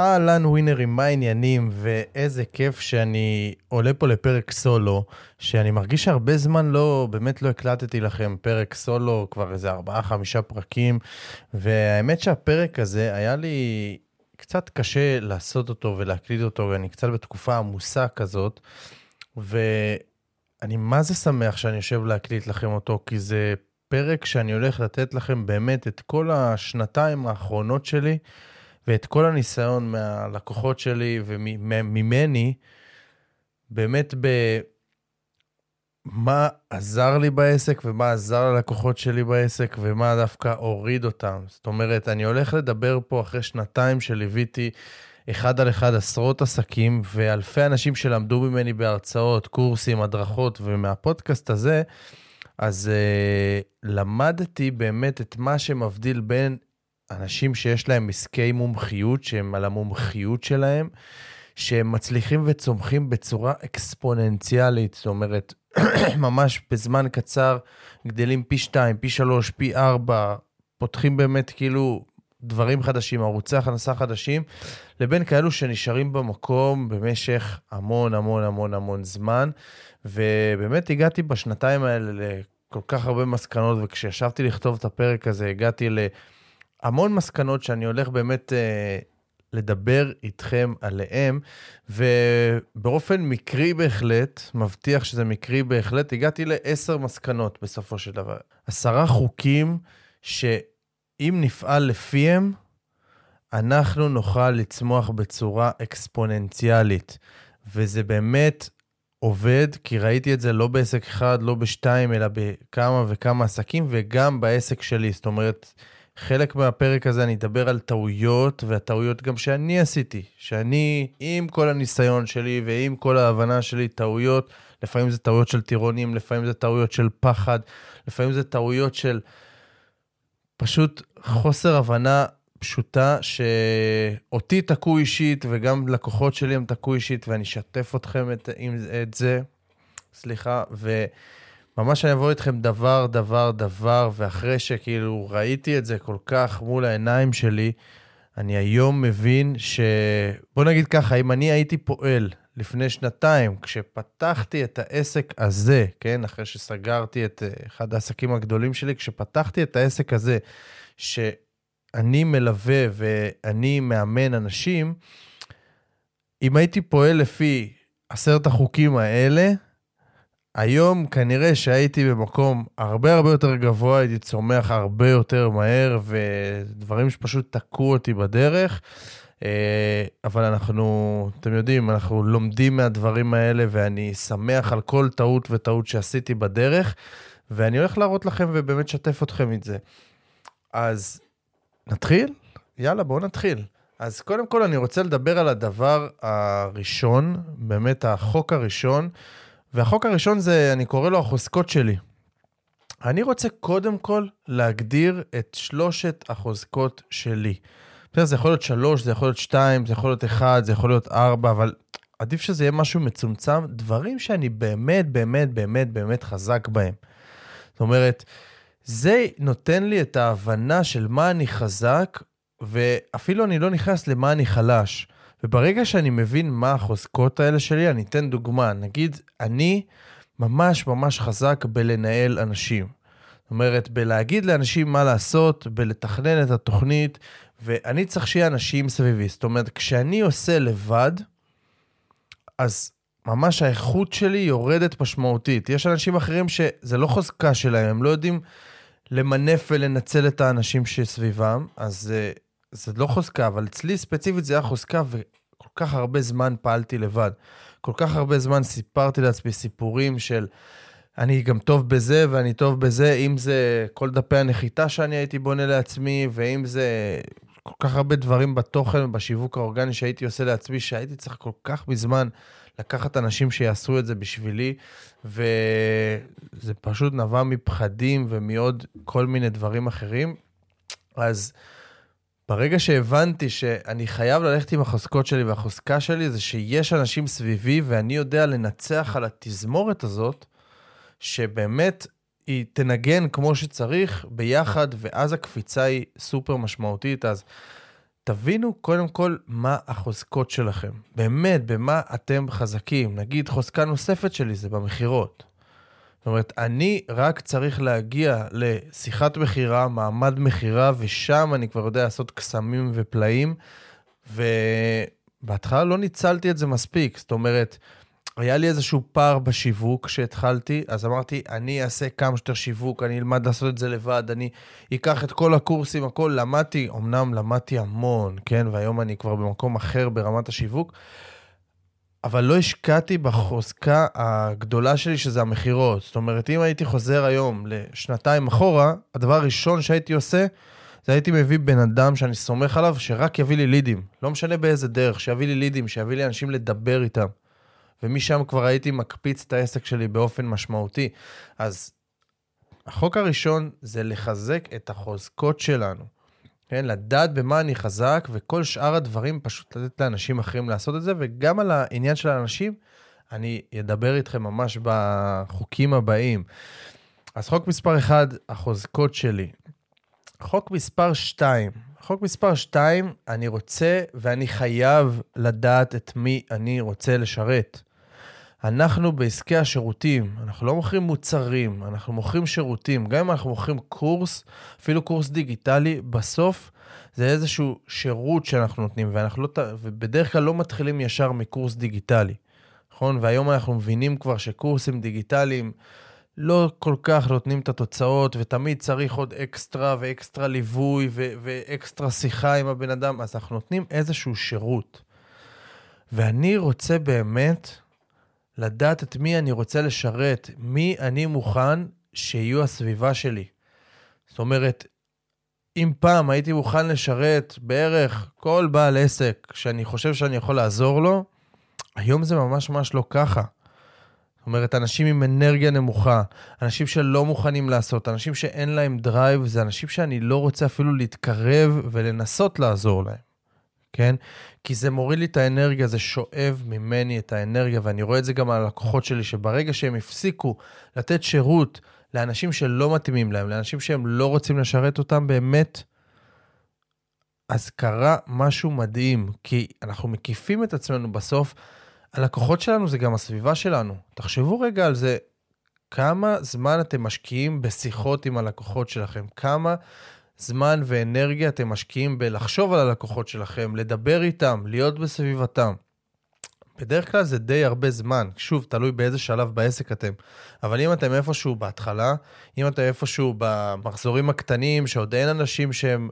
אהלן ווינרים, מה העניינים? ואיזה כיף שאני עולה פה לפרק סולו, שאני מרגיש שהרבה זמן לא, באמת לא הקלטתי לכם פרק סולו, כבר איזה ארבעה, חמישה פרקים, והאמת שהפרק הזה היה לי קצת קשה לעשות אותו ולהקליט אותו, ואני קצת בתקופה עמוסה כזאת, ואני מה זה שמח שאני יושב להקליט לכם אותו, כי זה פרק שאני הולך לתת לכם באמת את כל השנתיים האחרונות שלי. ואת כל הניסיון מהלקוחות שלי וממני, באמת במה עזר לי בעסק ומה עזר ללקוחות שלי בעסק ומה דווקא הוריד אותם. זאת אומרת, אני הולך לדבר פה אחרי שנתיים שליוויתי אחד על אחד עשרות עסקים ואלפי אנשים שלמדו ממני בהרצאות, קורסים, הדרכות, ומהפודקאסט הזה, אז uh, למדתי באמת את מה שמבדיל בין אנשים שיש להם עסקי מומחיות, שהם על המומחיות שלהם, שהם מצליחים וצומחים בצורה אקספוננציאלית, זאת אומרת, ממש בזמן קצר גדלים פי 2, פי 3, פי 4, פותחים באמת כאילו דברים חדשים, ערוצי הכנסה חדשים, לבין כאלו שנשארים במקום במשך המון המון המון המון זמן. ובאמת הגעתי בשנתיים האלה לכל כך הרבה מסקנות, וכשישבתי לכתוב את הפרק הזה, הגעתי ל... המון מסקנות שאני הולך באמת אה, לדבר איתכם עליהן, ובאופן מקרי בהחלט, מבטיח שזה מקרי בהחלט, הגעתי לעשר מסקנות בסופו של דבר. עשרה חוקים שאם נפעל לפיהם, אנחנו נוכל לצמוח בצורה אקספוננציאלית. וזה באמת עובד, כי ראיתי את זה לא בעסק אחד, לא בשתיים, אלא בכמה וכמה עסקים, וגם בעסק שלי. זאת אומרת, חלק מהפרק הזה אני אדבר על טעויות, והטעויות גם שאני עשיתי, שאני, עם כל הניסיון שלי ועם כל ההבנה שלי, טעויות, לפעמים זה טעויות של טירונים, לפעמים זה טעויות של פחד, לפעמים זה טעויות של פשוט חוסר הבנה פשוטה שאותי תקעו אישית, וגם לקוחות שלי הם תקעו אישית, ואני אשתף אתכם את, את זה, סליחה, ו... ממש אני אבוא איתכם דבר, דבר, דבר, ואחרי שכאילו ראיתי את זה כל כך מול העיניים שלי, אני היום מבין ש... בוא נגיד ככה, אם אני הייתי פועל לפני שנתיים, כשפתחתי את העסק הזה, כן, אחרי שסגרתי את אה, אחד העסקים הגדולים שלי, כשפתחתי את העסק הזה, שאני מלווה ואני מאמן אנשים, אם הייתי פועל לפי עשרת החוקים האלה, היום כנראה שהייתי במקום הרבה הרבה יותר גבוה, הייתי צומח הרבה יותר מהר, ודברים שפשוט תקעו אותי בדרך. אה, אבל אנחנו, אתם יודעים, אנחנו לומדים מהדברים האלה, ואני שמח על כל טעות וטעות שעשיתי בדרך, ואני הולך להראות לכם ובאמת לשתף אתכם את זה. אז נתחיל? יאללה, בואו נתחיל. אז קודם כל אני רוצה לדבר על הדבר הראשון, באמת החוק הראשון. והחוק הראשון זה, אני קורא לו החוזקות שלי. אני רוצה קודם כל להגדיר את שלושת החוזקות שלי. בסדר, זה יכול להיות שלוש, זה יכול להיות שתיים, זה יכול להיות אחד, זה יכול להיות ארבע, אבל עדיף שזה יהיה משהו מצומצם, דברים שאני באמת, באמת, באמת, באמת חזק בהם. זאת אומרת, זה נותן לי את ההבנה של מה אני חזק, ואפילו אני לא נכנס למה אני חלש. וברגע שאני מבין מה החוזקות האלה שלי, אני אתן דוגמה. נגיד, אני ממש ממש חזק בלנהל אנשים. זאת אומרת, בלהגיד לאנשים מה לעשות, בלתכנן את התוכנית, ואני צריך שיהיה אנשים סביבי. זאת אומרת, כשאני עושה לבד, אז ממש האיכות שלי יורדת משמעותית. יש אנשים אחרים שזה לא חוזקה שלהם, הם לא יודעים למנף ולנצל את האנשים שסביבם, אז זה לא חוזקה, אבל אצלי ספציפית זה היה חוזקה, וכל כך הרבה זמן פעלתי לבד. כל כך הרבה זמן סיפרתי לעצמי סיפורים של אני גם טוב בזה ואני טוב בזה, אם זה כל דפי הנחיתה שאני הייתי בונה לעצמי, ואם זה כל כך הרבה דברים בתוכן ובשיווק האורגני שהייתי עושה לעצמי, שהייתי צריך כל כך מזמן לקחת אנשים שיעשו את זה בשבילי, וזה פשוט נבע מפחדים ומעוד כל מיני דברים אחרים. אז ברגע שהבנתי שאני חייב ללכת עם החוזקות שלי, והחוזקה שלי זה שיש אנשים סביבי, ואני יודע לנצח על התזמורת הזאת, שבאמת היא תנגן כמו שצריך ביחד, ואז הקפיצה היא סופר משמעותית. אז תבינו קודם כל מה החוזקות שלכם. באמת, במה אתם חזקים. נגיד, חוזקה נוספת שלי זה במכירות. זאת אומרת, אני רק צריך להגיע לשיחת מכירה, מעמד מכירה, ושם אני כבר יודע לעשות קסמים ופלאים, ובהתחלה לא ניצלתי את זה מספיק. זאת אומרת, היה לי איזשהו פער בשיווק כשהתחלתי, אז אמרתי, אני אעשה כמה שיותר שיווק, אני אלמד לעשות את זה לבד, אני אקח את כל הקורסים, הכל, למדתי, אמנם למדתי המון, כן, והיום אני כבר במקום אחר ברמת השיווק, אבל לא השקעתי בחוזקה הגדולה שלי, שזה המכירות. זאת אומרת, אם הייתי חוזר היום לשנתיים אחורה, הדבר הראשון שהייתי עושה, זה הייתי מביא בן אדם שאני סומך עליו, שרק יביא לי לידים. לא משנה באיזה דרך, שיביא לי לידים, שיביא לי אנשים לדבר איתם. ומשם כבר הייתי מקפיץ את העסק שלי באופן משמעותי. אז החוק הראשון זה לחזק את החוזקות שלנו. כן, לדעת במה אני חזק, וכל שאר הדברים פשוט לתת לאנשים אחרים לעשות את זה, וגם על העניין של האנשים, אני אדבר איתכם ממש בחוקים הבאים. אז חוק מספר 1, החוזקות שלי. חוק מספר 2, חוק מספר 2, אני רוצה ואני חייב לדעת את מי אני רוצה לשרת. אנחנו בעסקי השירותים, אנחנו לא מוכרים מוצרים, אנחנו מוכרים שירותים. גם אם אנחנו מוכרים קורס, אפילו קורס דיגיטלי, בסוף זה איזשהו שירות שאנחנו נותנים, ואנחנו לא, ובדרך כלל לא מתחילים ישר מקורס דיגיטלי, נכון? והיום אנחנו מבינים כבר שקורסים דיגיטליים לא כל כך נותנים את התוצאות, ותמיד צריך עוד אקסטרה ואקסטרה ליווי ו- ואקסטרה שיחה עם הבן אדם, אז אנחנו נותנים איזשהו שירות. ואני רוצה באמת לדעת את מי אני רוצה לשרת, מי אני מוכן שיהיו הסביבה שלי. זאת אומרת, אם פעם הייתי מוכן לשרת בערך כל בעל עסק שאני חושב שאני יכול לעזור לו, היום זה ממש ממש לא ככה. זאת אומרת, אנשים עם אנרגיה נמוכה, אנשים שלא מוכנים לעשות, אנשים שאין להם drive, זה אנשים שאני לא רוצה אפילו להתקרב ולנסות לעזור להם. כן? כי זה מוריד לי את האנרגיה, זה שואב ממני את האנרגיה, ואני רואה את זה גם על הלקוחות שלי, שברגע שהם הפסיקו לתת שירות לאנשים שלא מתאימים להם, לאנשים שהם לא רוצים לשרת אותם באמת, אז קרה משהו מדהים, כי אנחנו מקיפים את עצמנו בסוף. הלקוחות שלנו זה גם הסביבה שלנו. תחשבו רגע על זה, כמה זמן אתם משקיעים בשיחות עם הלקוחות שלכם, כמה זמן ואנרגיה אתם משקיעים בלחשוב על הלקוחות שלכם, לדבר איתם, להיות בסביבתם. בדרך כלל זה די הרבה זמן, שוב, תלוי באיזה שלב בעסק אתם. אבל אם אתם איפשהו בהתחלה, אם אתם איפשהו במחזורים הקטנים, שעוד אין אנשים שהם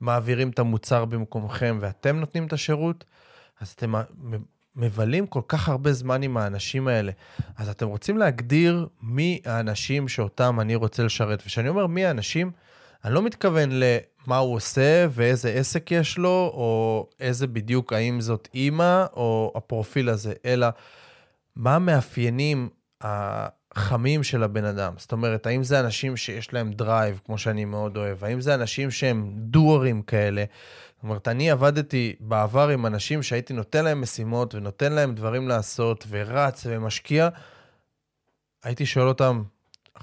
מעבירים את המוצר במקומכם ואתם נותנים את השירות, אז אתם מבלים כל כך הרבה זמן עם האנשים האלה. אז אתם רוצים להגדיר מי האנשים שאותם אני רוצה לשרת. וכשאני אומר מי האנשים, אני לא מתכוון למה הוא עושה ואיזה עסק יש לו, או איזה בדיוק, האם זאת אימא או הפרופיל הזה, אלא מה המאפיינים החמים של הבן אדם. זאת אומרת, האם זה אנשים שיש להם drive, כמו שאני מאוד אוהב? האם זה אנשים שהם doer ים כאלה? זאת אומרת, אני עבדתי בעבר עם אנשים שהייתי נותן להם משימות ונותן להם דברים לעשות, ורץ ומשקיע. הייתי שואל אותם,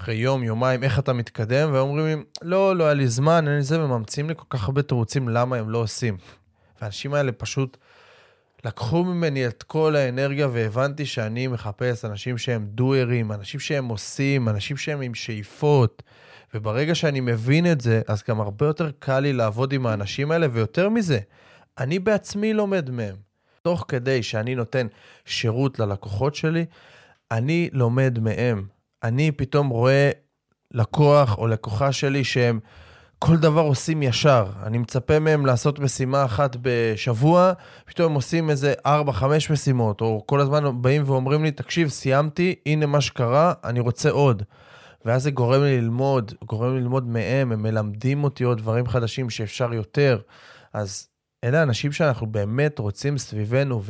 אחרי יום, יומיים, איך אתה מתקדם, ואומרים לי, לא, לא היה לי זמן, אין לי זה, וממציאים לי כל כך הרבה תירוצים למה הם לא עושים. והאנשים האלה פשוט לקחו ממני את כל האנרגיה, והבנתי שאני מחפש אנשים שהם דוארים, אנשים שהם עושים, אנשים שהם עם שאיפות. וברגע שאני מבין את זה, אז גם הרבה יותר קל לי לעבוד עם האנשים האלה, ויותר מזה, אני בעצמי לומד מהם. תוך כדי שאני נותן שירות ללקוחות שלי, אני לומד מהם. אני פתאום רואה לקוח או לקוחה שלי שהם כל דבר עושים ישר. אני מצפה מהם לעשות משימה אחת בשבוע, פתאום הם עושים איזה 4-5 משימות, או כל הזמן באים ואומרים לי, תקשיב, סיימתי, הנה מה שקרה, אני רוצה עוד. ואז זה גורם לי ללמוד, גורם לי ללמוד מהם, הם מלמדים אותי עוד דברים חדשים שאפשר יותר. אז אלה האנשים שאנחנו באמת רוצים סביבנו,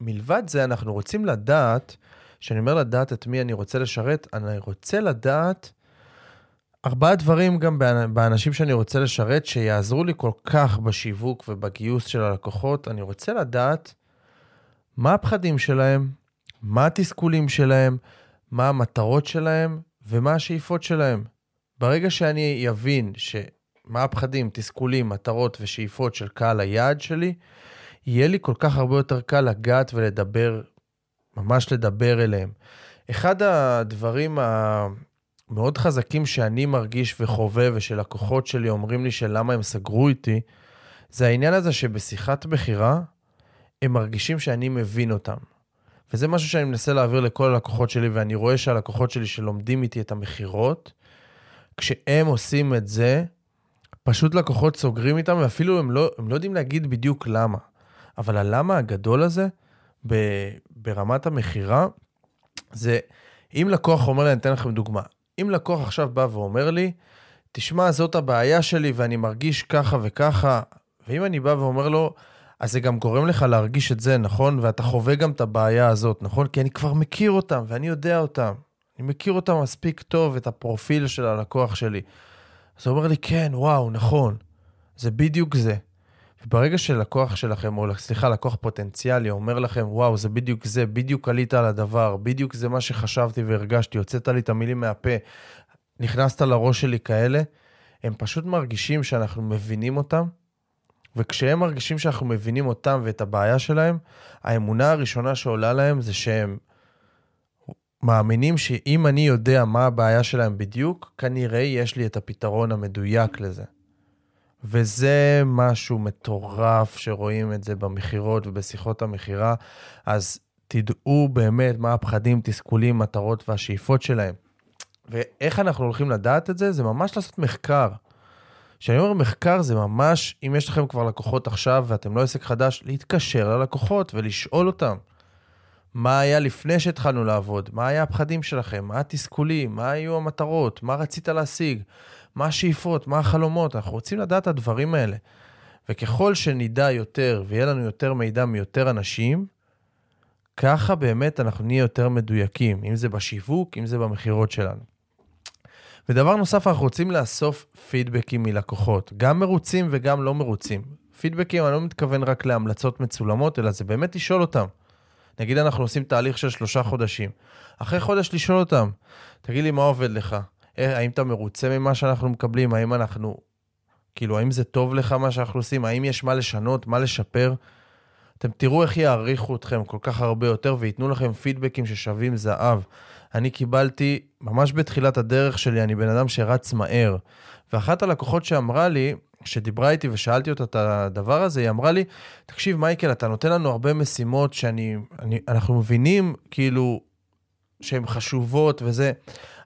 ומלבד זה אנחנו רוצים לדעת כשאני אומר לדעת את מי אני רוצה לשרת, אני רוצה לדעת ארבעה דברים גם באנשים שאני רוצה לשרת, שיעזרו לי כל כך בשיווק ובגיוס של הלקוחות. אני רוצה לדעת מה הפחדים שלהם, מה התסכולים שלהם, מה המטרות שלהם ומה השאיפות שלהם. ברגע שאני אבין מה הפחדים, תסכולים, מטרות ושאיפות של קהל היעד שלי, יהיה לי כל כך הרבה יותר קל לגעת ולדבר, ממש לדבר אליהם. אחד הדברים המאוד חזקים שאני מרגיש וחווה ושלקוחות שלי אומרים לי שלמה הם סגרו איתי, זה העניין הזה שבשיחת מכירה הם מרגישים שאני מבין אותם. וזה משהו שאני מנסה להעביר לכל הלקוחות שלי, ואני רואה שהלקוחות שלי שלומדים איתי את המכירות, כשהם עושים את זה, פשוט לקוחות סוגרים איתם, ואפילו הם לא, הם לא יודעים להגיד בדיוק למה. אבל הלמה הגדול הזה, ב, ברמת המכירה, זה, אם לקוח אומר לי, אני אתן לכם דוגמה, אם לקוח עכשיו בא ואומר לי, תשמע, זאת הבעיה שלי ואני מרגיש ככה וככה, ואם אני בא ואומר לו, אז זה גם גורם לך להרגיש את זה, נכון? ואתה חווה גם את הבעיה הזאת, נכון? כי אני כבר מכיר אותם ואני יודע אותם. אני מכיר אותם מספיק טוב, את הפרופיל של הלקוח שלי. אז הוא אומר לי, כן, וואו, נכון, זה בדיוק זה. וברגע שלקוח שלכם, או סליחה, לקוח פוטנציאלי, אומר לכם, וואו, זה בדיוק זה, בדיוק עלית על הדבר, בדיוק זה מה שחשבתי והרגשתי, הוצאת לי את המילים מהפה, נכנסת לראש שלי כאלה, הם פשוט מרגישים שאנחנו מבינים אותם, וכשהם מרגישים שאנחנו מבינים אותם ואת הבעיה שלהם, האמונה הראשונה שעולה להם זה שהם מאמינים שאם אני יודע מה הבעיה שלהם בדיוק, כנראה יש לי את הפתרון המדויק לזה. וזה משהו מטורף שרואים את זה במכירות ובשיחות המכירה, אז תדעו באמת מה הפחדים, תסכולים, מטרות והשאיפות שלהם. ואיך אנחנו הולכים לדעת את זה? זה ממש לעשות מחקר. כשאני אומר מחקר זה ממש, אם יש לכם כבר לקוחות עכשיו ואתם לא עסק חדש, להתקשר ללקוחות ולשאול אותם. מה היה לפני שהתחלנו לעבוד? מה היה הפחדים שלכם? מה התסכולים? מה היו המטרות? מה רצית להשיג? מה השאיפות? מה החלומות? אנחנו רוצים לדעת את הדברים האלה. וככל שנדע יותר ויהיה לנו יותר מידע מיותר אנשים, ככה באמת אנחנו נהיה יותר מדויקים, אם זה בשיווק, אם זה במכירות שלנו. ודבר נוסף, אנחנו רוצים לאסוף פידבקים מלקוחות, גם מרוצים וגם לא מרוצים. פידבקים, אני לא מתכוון רק להמלצות מצולמות, אלא זה באמת לשאול אותם. נגיד אנחנו עושים תהליך של שלושה חודשים. אחרי חודש לשאול אותם, תגיד לי מה עובד לך? אה, האם אתה מרוצה ממה שאנחנו מקבלים? האם אנחנו, כאילו, האם זה טוב לך מה שאנחנו עושים? האם יש מה לשנות, מה לשפר? אתם תראו איך יעריכו אתכם כל כך הרבה יותר וייתנו לכם פידבקים ששווים זהב. אני קיבלתי, ממש בתחילת הדרך שלי, אני בן אדם שרץ מהר. ואחת הלקוחות שאמרה לי, כשדיברה איתי ושאלתי אותה את הדבר הזה, היא אמרה לי, תקשיב, מייקל, אתה נותן לנו הרבה משימות שאני, אני, אנחנו מבינים, כאילו, שהן חשובות וזה,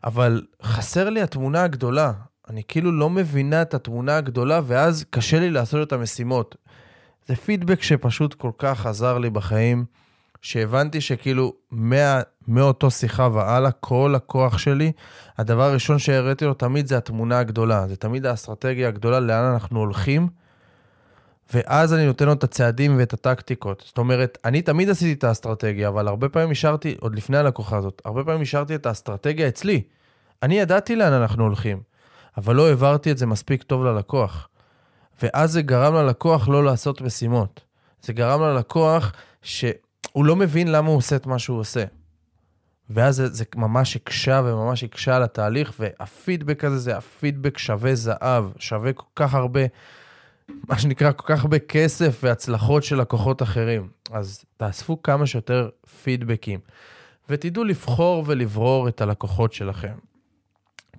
אבל חסר לי התמונה הגדולה. אני כאילו לא מבינה את התמונה הגדולה, ואז קשה לי לעשות את המשימות. זה פידבק שפשוט כל כך עזר לי בחיים, שהבנתי שכאילו מה, מאותו שיחה והלאה, כל הכוח שלי, הדבר הראשון שהראיתי לו תמיד זה התמונה הגדולה. זה תמיד האסטרטגיה הגדולה, לאן אנחנו הולכים, ואז אני נותן לו את הצעדים ואת הטקטיקות. זאת אומרת, אני תמיד עשיתי את האסטרטגיה, אבל הרבה פעמים השארתי, עוד לפני הלקוחה הזאת, הרבה פעמים השארתי את האסטרטגיה אצלי. אני ידעתי לאן אנחנו הולכים, אבל לא העברתי את זה מספיק טוב ללקוח. ואז זה גרם ללקוח לא לעשות משימות. זה גרם ללקוח שהוא לא מבין למה הוא עושה את מה שהוא עושה. ואז זה, זה ממש הקשה וממש הקשה על התהליך, והפידבק הזה זה הפידבק שווה זהב, שווה כל כך הרבה, מה שנקרא, כל כך הרבה כסף והצלחות של לקוחות אחרים. אז תאספו כמה שיותר פידבקים, ותדעו לבחור ולברור את הלקוחות שלכם.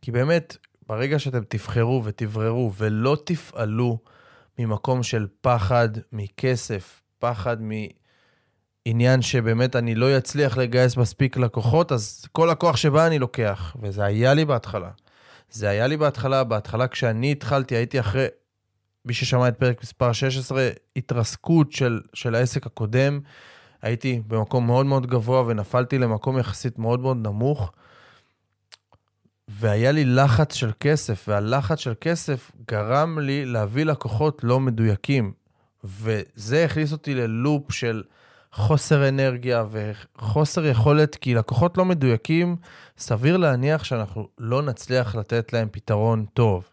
כי באמת, ברגע שאתם תבחרו ותבררו ולא תפעלו ממקום של פחד מכסף, פחד מעניין שבאמת אני לא אצליח לגייס מספיק לקוחות, אז כל לקוח שבא אני לוקח, וזה היה לי בהתחלה. זה היה לי בהתחלה, בהתחלה כשאני התחלתי, הייתי אחרי, מי ששמע את פרק מספר 16, התרסקות של, של העסק הקודם. הייתי במקום מאוד מאוד גבוה ונפלתי למקום יחסית מאוד מאוד נמוך. והיה לי לחץ של כסף, והלחץ של כסף גרם לי להביא לקוחות לא מדויקים. וזה הכניס אותי ללופ של חוסר אנרגיה וחוסר יכולת, כי לקוחות לא מדויקים, סביר להניח שאנחנו לא נצליח לתת להם פתרון טוב.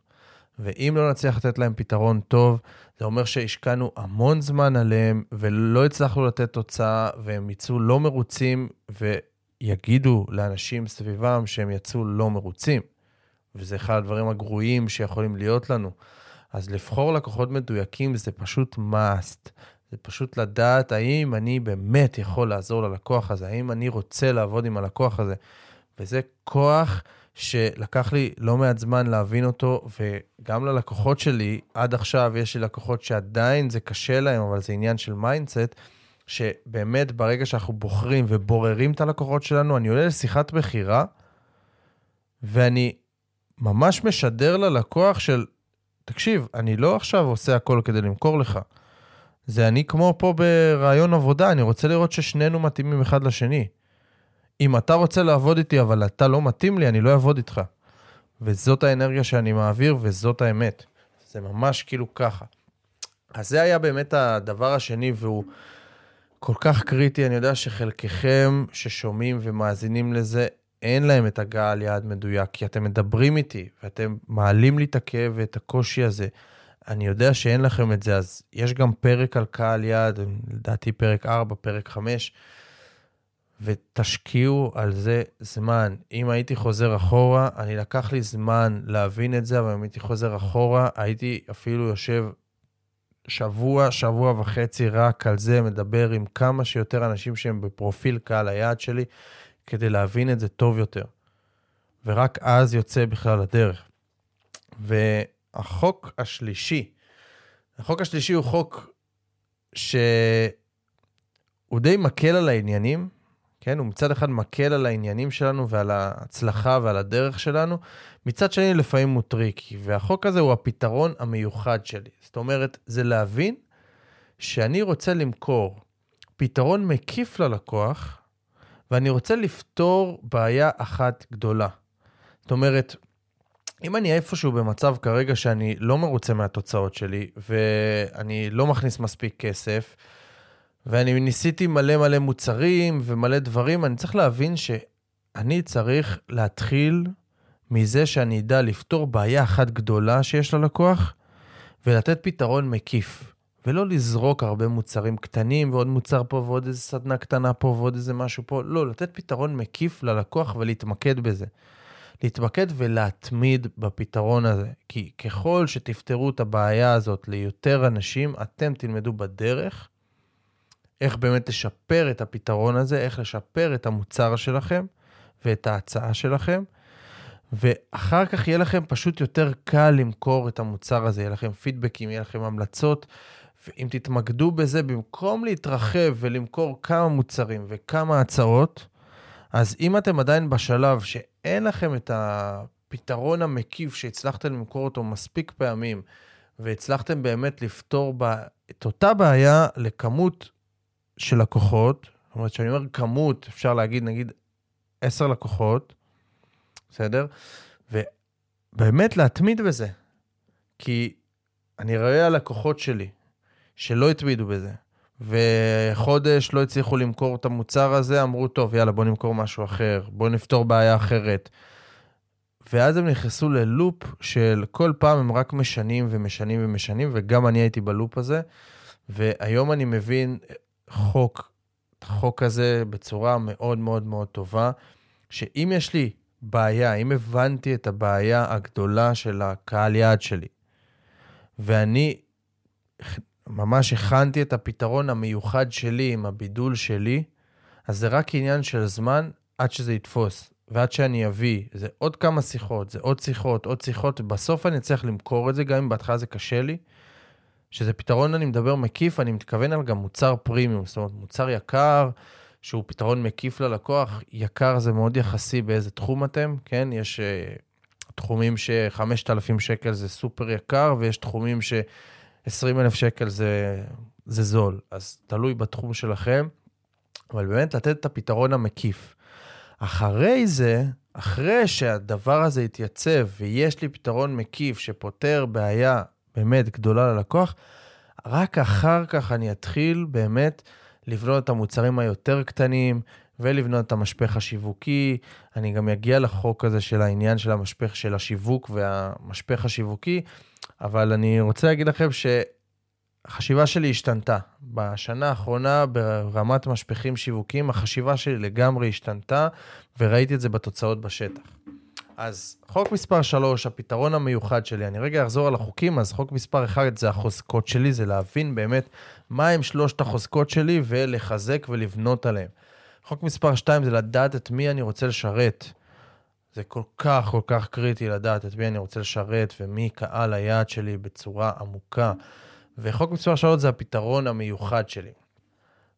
ואם לא נצליח לתת להם פתרון טוב, זה אומר שהשקענו המון זמן עליהם ולא הצלחנו לתת תוצאה, והם יצאו לא מרוצים, ו... יגידו לאנשים סביבם שהם יצאו לא מרוצים, וזה אחד הדברים הגרועים שיכולים להיות לנו. אז לבחור לקוחות מדויקים זה פשוט must. זה פשוט לדעת האם אני באמת יכול לעזור ללקוח הזה, האם אני רוצה לעבוד עם הלקוח הזה. וזה כוח שלקח לי לא מעט זמן להבין אותו, וגם ללקוחות שלי, עד עכשיו יש לי לקוחות שעדיין זה קשה להם, אבל זה עניין של mindset, שבאמת ברגע שאנחנו בוחרים ובוררים את הלקוחות שלנו, אני עולה לשיחת מכירה, ואני ממש משדר ללקוח של, תקשיב, אני לא עכשיו עושה הכל כדי למכור לך. זה אני כמו פה בראיון עבודה, אני רוצה לראות ששנינו מתאימים אחד לשני. אם אתה רוצה לעבוד איתי, אבל אתה לא מתאים לי, אני לא אעבוד איתך. וזאת האנרגיה שאני מעביר, וזאת האמת. זה ממש כאילו ככה. אז זה היה באמת הדבר השני, והוא כל כך קריטי. אני יודע שחלקכם ששומעים ומאזינים לזה, אין להם את הגעה יעד מדויק, כי אתם מדברים איתי, ואתם מעלים לי את הכאב ואת הקושי הזה. אני יודע שאין לכם את זה, אז יש גם פרק על קהל יעד, לדעתי פרק 4, פרק 5, ותשקיעו על זה זמן. אם הייתי חוזר אחורה, אני לקח לי זמן להבין את זה, אבל אם הייתי חוזר אחורה, הייתי אפילו יושב שבוע, שבוע וחצי רק על זה, מדבר עם כמה שיותר אנשים שהם בפרופיל קהל היעד שלי, כדי להבין את זה טוב יותר. ורק אז יוצא בכלל לדרך. והחוק השלישי, החוק השלישי הוא חוק שהוא די מקל על העניינים, כן? הוא מצד אחד מקל על העניינים שלנו ועל ההצלחה ועל הדרך שלנו, מצד שני לפעמים הוא tricky, והחוק הזה הוא הפתרון המיוחד שלי. זאת אומרת, זה להבין שאני רוצה למכור פתרון מקיף ללקוח, ואני רוצה לפתור בעיה אחת גדולה. זאת אומרת, אם אני איפשהו במצב כרגע שאני לא מרוצה מהתוצאות שלי, ואני לא מכניס מספיק כסף, ואני ניסיתי מלא מלא מוצרים ומלא דברים, אני צריך להבין שאני צריך להתחיל מזה שאני אדע לפתור בעיה אחת גדולה שיש ללקוח, ולתת פתרון מקיף. ולא לזרוק הרבה מוצרים קטנים ועוד מוצר פה ועוד איזה סדנה קטנה פה ועוד איזה משהו פה, לא, לתת פתרון מקיף ללקוח ולהתמקד בזה. להתמקד ולהתמיד בפתרון הזה, כי ככל שתפתרו את הבעיה הזאת ליותר אנשים, אתם תלמדו בדרך איך באמת לשפר את הפתרון הזה, איך לשפר את המוצר שלכם ואת ההצעה שלכם, ואחר כך יהיה לכם פשוט יותר קל למכור את המוצר הזה, יהיה לכם פידבקים, יהיה לכם המלצות, ואם תתמקדו בזה, במקום להתרחב ולמכור כמה מוצרים וכמה הצעות, אז אם אתם עדיין בשלב שאין לכם את הפתרון המקיף שהצלחתם למכור אותו מספיק פעמים, והצלחתם באמת לפתור את אותה בעיה לכמות של לקוחות, זאת אומרת, כשאני אומר כמות, אפשר להגיד, נגיד, עשר לקוחות, בסדר? ובאמת להתמיד בזה. כי אני רואה הלקוחות שלי שלא התמידו בזה, וחודש לא הצליחו למכור את המוצר הזה, אמרו, טוב, יאללה, בוא נמכור משהו אחר, בוא נפתור בעיה אחרת. ואז הם נכנסו ללופ של כל פעם הם רק משנים ומשנים ומשנים, וגם אני הייתי בלופ הזה, והיום אני מבין חוק, החוק הזה בצורה מאוד מאוד מאוד טובה, שאם יש לי בעיה, אם הבנתי את הבעיה הגדולה של הקהל יעד שלי, ואני ממש הכנתי את הפתרון המיוחד שלי עם הבידול שלי, אז זה רק עניין של זמן עד שזה יתפוס. ועד שאני אביא, זה עוד כמה שיחות, זה עוד שיחות, עוד שיחות, ובסוף אני אצליח למכור את זה, גם אם בהתחלה זה קשה לי. שזה פתרון, אני מדבר מקיף, אני מתכוון על גם מוצר פרימיום, זאת אומרת, מוצר יקר, שהוא פתרון מקיף ללקוח. יקר זה מאוד יחסי באיזה תחום אתם, כן? יש uh, תחומים ש-5,000 שקל זה סופר יקר, ויש תחומים ש-20,000 שקל זה, זה זול. אז תלוי בתחום שלכם, אבל באמת לתת את הפתרון המקיף. אחרי זה, אחרי שהדבר הזה יתייצב ויש לי פתרון מקיף שפותר בעיה באמת גדולה ללקוח, רק אחר כך אני אתחיל באמת לבנות את המוצרים היותר קטנים ולבנות את המשפך השיווקי. אני גם אגיע לחוק הזה של העניין של המשפך של השיווק והמשפך השיווקי, אבל אני רוצה להגיד לכם שהחשיבה שלי השתנתה. בשנה האחרונה ברמת משפכים שיווקיים, החשיבה שלי לגמרי השתנתה, וראיתי את זה בתוצאות בשטח. אז חוק מספר 3, הפתרון המיוחד שלי, אני רגע אחזור על החוקים, אז חוק מספר 1 זה החוזקות שלי, זה להבין באמת מה הם שלושת החוזקות שלי ולחזק ולבנות עליהם. חוק מספר 2 זה לדעת את מי אני רוצה לשרת. זה כל כך כל כך קריטי לדעת את מי אני רוצה לשרת ומי קהל היעד שלי בצורה עמוקה. וחוק מספר 3 זה הפתרון המיוחד שלי.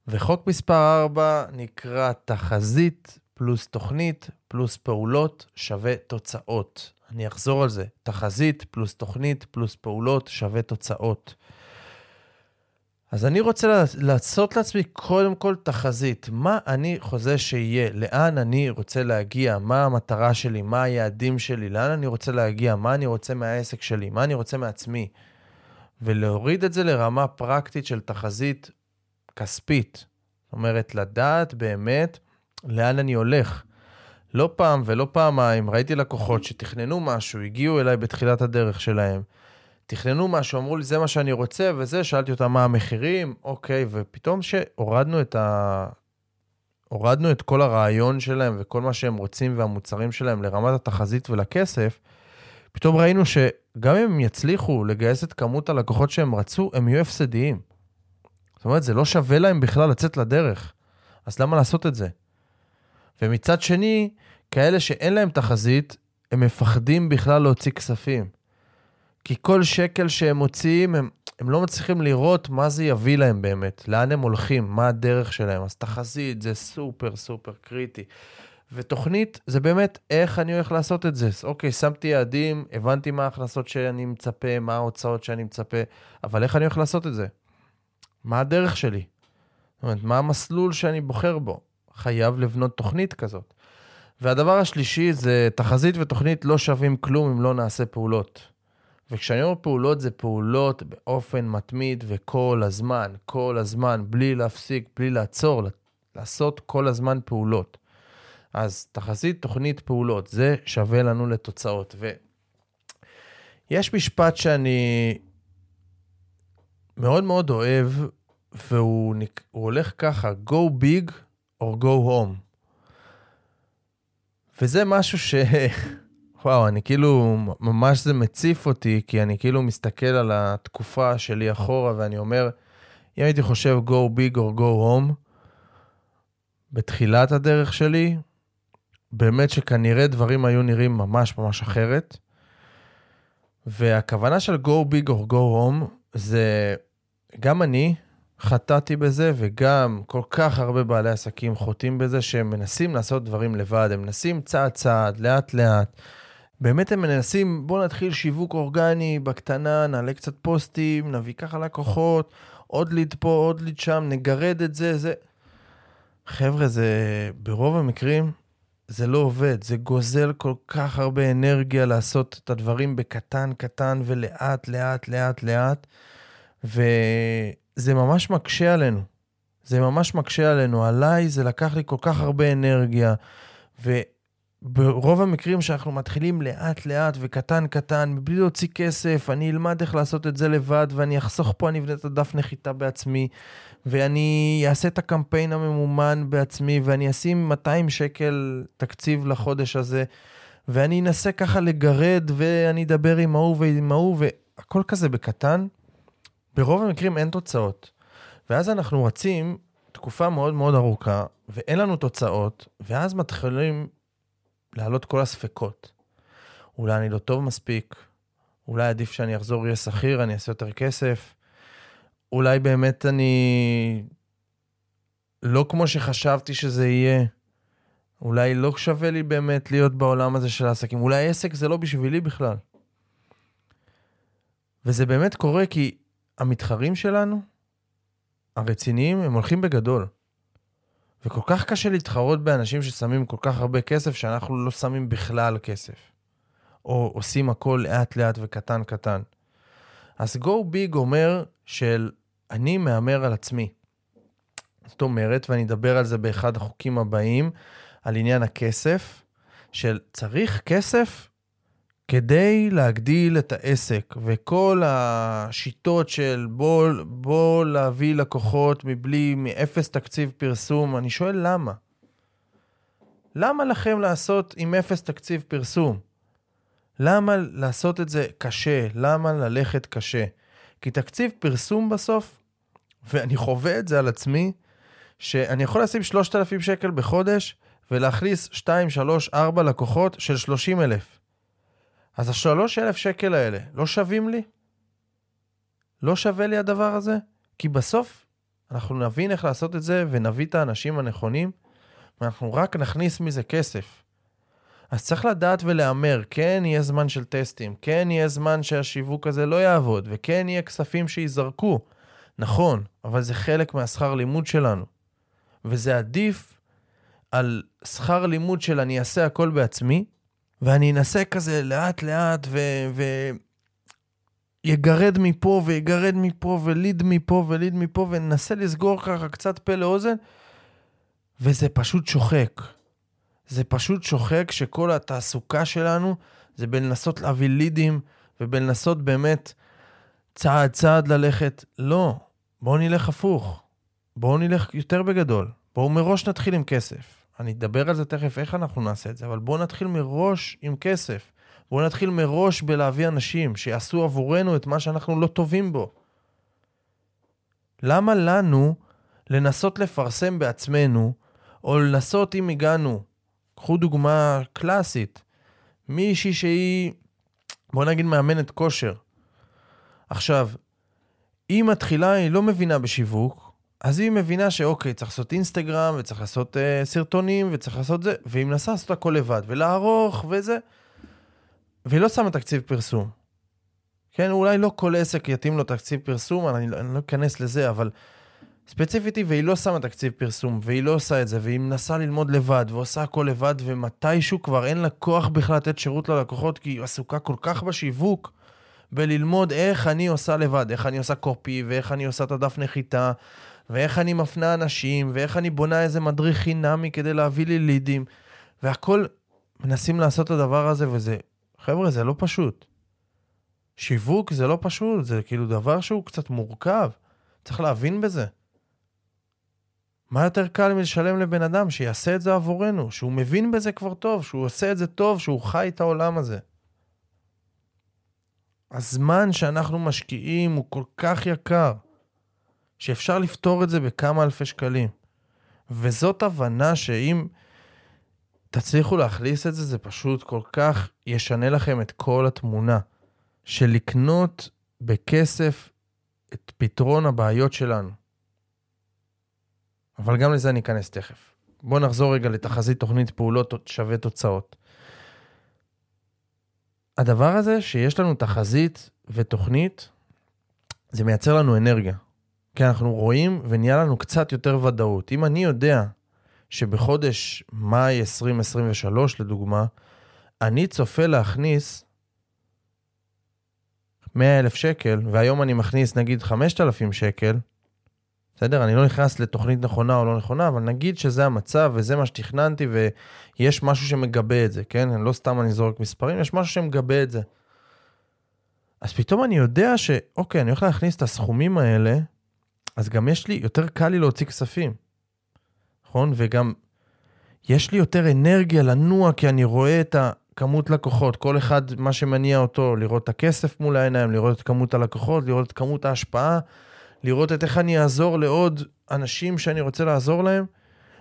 וחוק מספר 4 נקרא תחזית פלוס תוכנית פלוס פעולות שווה תוצאות. אני אחזור על זה, תחזית פלוס תוכנית פלוס פעולות שווה תוצאות. אז אני רוצה לעשות לעצמי קודם כל תחזית. מה אני חוזה שיהיה? לאן אני רוצה להגיע? מה המטרה שלי? מה היעדים שלי? לאן אני רוצה להגיע? מה אני רוצה מהעסק שלי? מה אני רוצה מעצמי? ולהוריד את זה לרמה פרקטית של תחזית כספית. זאת אומרת, לדעת באמת לאן אני הולך. לא פעם ולא פעמיים ראיתי לקוחות שתכננו משהו, הגיעו אליי בתחילת הדרך שלהם. תכננו משהו, אמרו לי, זה מה שאני רוצה, וזה, שאלתי אותם מה המחירים, אוקיי, ופתאום שהורדנו את ה... הורדנו את כל הרעיון שלהם וכל מה שהם רוצים והמוצרים שלהם לרמת התחזית ולכסף, פתאום ראינו שגם אם הם יצליחו לגייס את כמות הלקוחות שהם רצו, הם יהיו הפסדיים. זאת אומרת, זה לא שווה להם בכלל לצאת לדרך. אז למה לעשות את זה? ומצד שני, כאלה שאין להם תחזית, הם מפחדים בכלל להוציא כספים. כי כל שקל שהם מוציאים, הם, הם לא מצליחים לראות מה זה יביא להם באמת, לאן הם הולכים, מה הדרך שלהם. אז תחזית זה סופר סופר קריטי. ותוכנית זה באמת איך אני הולך לעשות את זה. אוקיי, שמתי יעדים, הבנתי מה ההכנסות שאני מצפה, מה ההוצאות שאני מצפה, אבל איך אני הולך לעשות את זה? מה הדרך שלי? זאת אומרת, מה המסלול שאני בוחר בו? חייב לבנות תוכנית כזאת. והדבר השלישי זה תחזית ותוכנית לא שווים כלום אם לא נעשה פעולות. וכשאני אומר פעולות, זה פעולות באופן מתמיד וכל הזמן, כל הזמן, בלי להפסיק, בלי לעצור, לעשות כל הזמן פעולות. אז תחזית, תוכנית, פעולות, זה שווה לנו לתוצאות. ויש משפט שאני מאוד מאוד אוהב, והוא הולך ככה, go big or go home. וזה משהו ש... וואו, אני כאילו, ממש זה מציף אותי, כי אני כאילו מסתכל על התקופה שלי אחורה, ואני אומר, אם הייתי חושב go big or go home, בתחילת הדרך שלי, באמת שכנראה דברים היו נראים ממש ממש אחרת. והכוונה של go big or go home זה גם אני, חטאתי בזה, וגם כל כך הרבה בעלי עסקים חוטאים בזה שהם מנסים לעשות דברים לבד, הם מנסים צעד צעד, לאט לאט. באמת הם מנסים, בואו נתחיל שיווק אורגני בקטנה, נעלה קצת פוסטים, נביא ככה לקוחות, עוד ליד פה, עוד ליד שם, נגרד את זה, זה... חבר'ה, זה ברוב המקרים, זה לא עובד. זה גוזל כל כך הרבה אנרגיה לעשות את הדברים בקטן קטן ולאט, לאט, לאט, לאט. ו... זה ממש מקשה עלינו. זה ממש מקשה עלינו. עליי זה לקח לי כל כך הרבה אנרגיה, וברוב המקרים שאנחנו מתחילים לאט-לאט וקטן קטן, מבלי להוציא כסף, אני אלמד איך לעשות את זה לבד, ואני אחסוך פה, אני אבנה את הדף נחיתה בעצמי, ואני אעשה את הקמפיין הממומן בעצמי, ואני אשים 200 שקל תקציב לחודש הזה, ואני אנסה ככה לגרד, ואני אדבר עם ההוא ועם ההוא, והכל כזה בקטן. ברוב המקרים אין תוצאות. ואז אנחנו רצים תקופה מאוד מאוד ארוכה, ואין לנו תוצאות, ואז מתחילים לעלות כל הספקות. אולי אני לא טוב מספיק, אולי עדיף שאני אחזור אהיה שכיר, אני אעשה יותר כסף, אולי באמת אני לא כמו שחשבתי שזה יהיה. אולי לא שווה לי באמת להיות בעולם הזה של העסקים. אולי עסק זה לא בשבילי בכלל. וזה באמת קורה כי המתחרים שלנו, הרציניים, הם הולכים בגדול. וכל כך קשה להתחרות באנשים ששמים כל כך הרבה כסף, שאנחנו לא שמים בכלל כסף. או עושים הכל לאט-לאט וקטן קטן. אז go big אומר של אני מהמר על עצמי. זאת אומרת, ואני אדבר על זה באחד החוקים הבאים, על עניין הכסף, של צריך כסף כדי להגדיל את העסק, וכל השיטות של בוא, בוא להביא לקוחות מבלי, מאפס תקציב פרסום, אני שואל למה? למה לכם לעשות עם אפס תקציב פרסום? למה לעשות את זה קשה? למה ללכת קשה? כי תקציב פרסום בסוף, ואני חווה את זה על עצמי, שאני יכול לשים 3,000 שקל בחודש ולהכניס 2, 3, 4 לקוחות של 30,000. אז ה-3,000 שקל האלה לא שווים לי? לא שווה לי הדבר הזה? כי בסוף אנחנו נבין איך לעשות את זה ונביא את האנשים הנכונים, ואנחנו רק נכניס מזה כסף. אז צריך לדעת ולהמר, כן יהיה זמן של טסטים, כן יהיה זמן שהשיווק הזה לא יעבוד, וכן יהיה כספים שייזרקו. נכון, אבל זה חלק מהשכר לימוד שלנו. וזה עדיף על שכר לימוד של אני אעשה הכל בעצמי, ואני אנסה כזה לאט לאט ו... ו... יגרד מפה ויגרד מפה וליד מפה וליד מפה וננסה לסגור ככה קצת פה לאוזן, וזה פשוט שוחק. זה פשוט שוחק שכל התעסוקה שלנו זה בלנסות להביא לידים ובלנסות באמת צעד צעד ללכת. לא, בואו נלך הפוך. בואו נלך יותר בגדול. בואו מראש נתחיל עם כסף. אני אדבר על זה תכף איך אנחנו נעשה את זה, אבל בואו נתחיל מראש עם כסף. בואו נתחיל מראש בלהביא אנשים שיעשו עבורנו את מה שאנחנו לא טובים בו. למה לנו לנסות לפרסם בעצמנו, או לנסות, אם הגענו, קחו דוגמה קלאסית, מישהי שהיא, בוא נגיד, מאמנת כושר. עכשיו, היא מתחילה, היא לא מבינה בשיווק, אז היא מבינה שאוקיי, צריך לעשות אינסטגרם, וצריך לעשות uh, סרטונים, וצריך לעשות זה, והיא מנסה לעשות הכל לבד, ולערוך וזה, והיא לא שמה תקציב פרסום. כן, אולי לא כל עסק יתאים לו תקציב פרסום, אני, לא, אני לא אכנס לזה, אבל ספציפית היא, והיא לא שמה תקציב פרסום, והיא לא עושה את זה, והיא מנסה ללמוד לבד, ועושה הכל לבד, ומתישהו כבר אין לה כוח בכלל לתת שירות ללקוחות, כי היא עסוקה כל כך בשיווק, בללמוד איך אני עושה לבד, איך אני עושה קופי, ואיך אני עושה את הדף נחיתה, ואיך אני מפנה אנשים, ואיך אני בונה איזה מדריך חינמי כדי להביא לי לידים, והכל מנסים לעשות את הדבר הזה, וזה, חבר'ה, זה לא פשוט. שיווק זה לא פשוט, זה כאילו דבר שהוא קצת מורכב. צריך להבין בזה. מה יותר קל מלשלם לבן אדם שיעשה את זה עבורנו, שהוא מבין בזה כבר טוב, שהוא עושה את זה טוב, שהוא חי את העולם הזה. הזמן שאנחנו משקיעים הוא כל כך יקר, שאפשר לפתור את זה בכמה אלפי שקלים. וזאת הבנה שאם תצליחו להכניס את זה, זה פשוט כל כך ישנה לכם את כל התמונה. של לקנות בכסף את פתרון הבעיות שלנו. אבל גם לזה אני אכנס תכף. בואו נחזור רגע לתחזית תוכנית פעולות שווה תוצאות. הדבר הזה שיש לנו תחזית ותוכנית, זה מייצר לנו אנרגיה. כי אנחנו רואים ונהיה לנו קצת יותר ודאות. אם אני יודע שבחודש מאי 2023, לדוגמה, אני צופה להכניס 100 אלף שקל, והיום אני מכניס נגיד 5,000 שקל, בסדר? אני לא נכנס לתוכנית נכונה או לא נכונה, אבל נגיד שזה המצב וזה מה שתכננתי ויש משהו שמגבה את זה, כן? לא סתם אני זורק מספרים, יש משהו שמגבה את זה. אז פתאום אני יודע שאוקיי, אני הולך להכניס את הסכומים האלה, אז גם יש לי, יותר קל לי להוציא כספים, נכון? וגם יש לי יותר אנרגיה לנוע, כי אני רואה את הכמות לקוחות, כל אחד מה שמניע אותו, לראות את הכסף מול העיניים, לראות את כמות הלקוחות, לראות את כמות ההשפעה. לראות את איך אני אעזור לעוד אנשים שאני רוצה לעזור להם,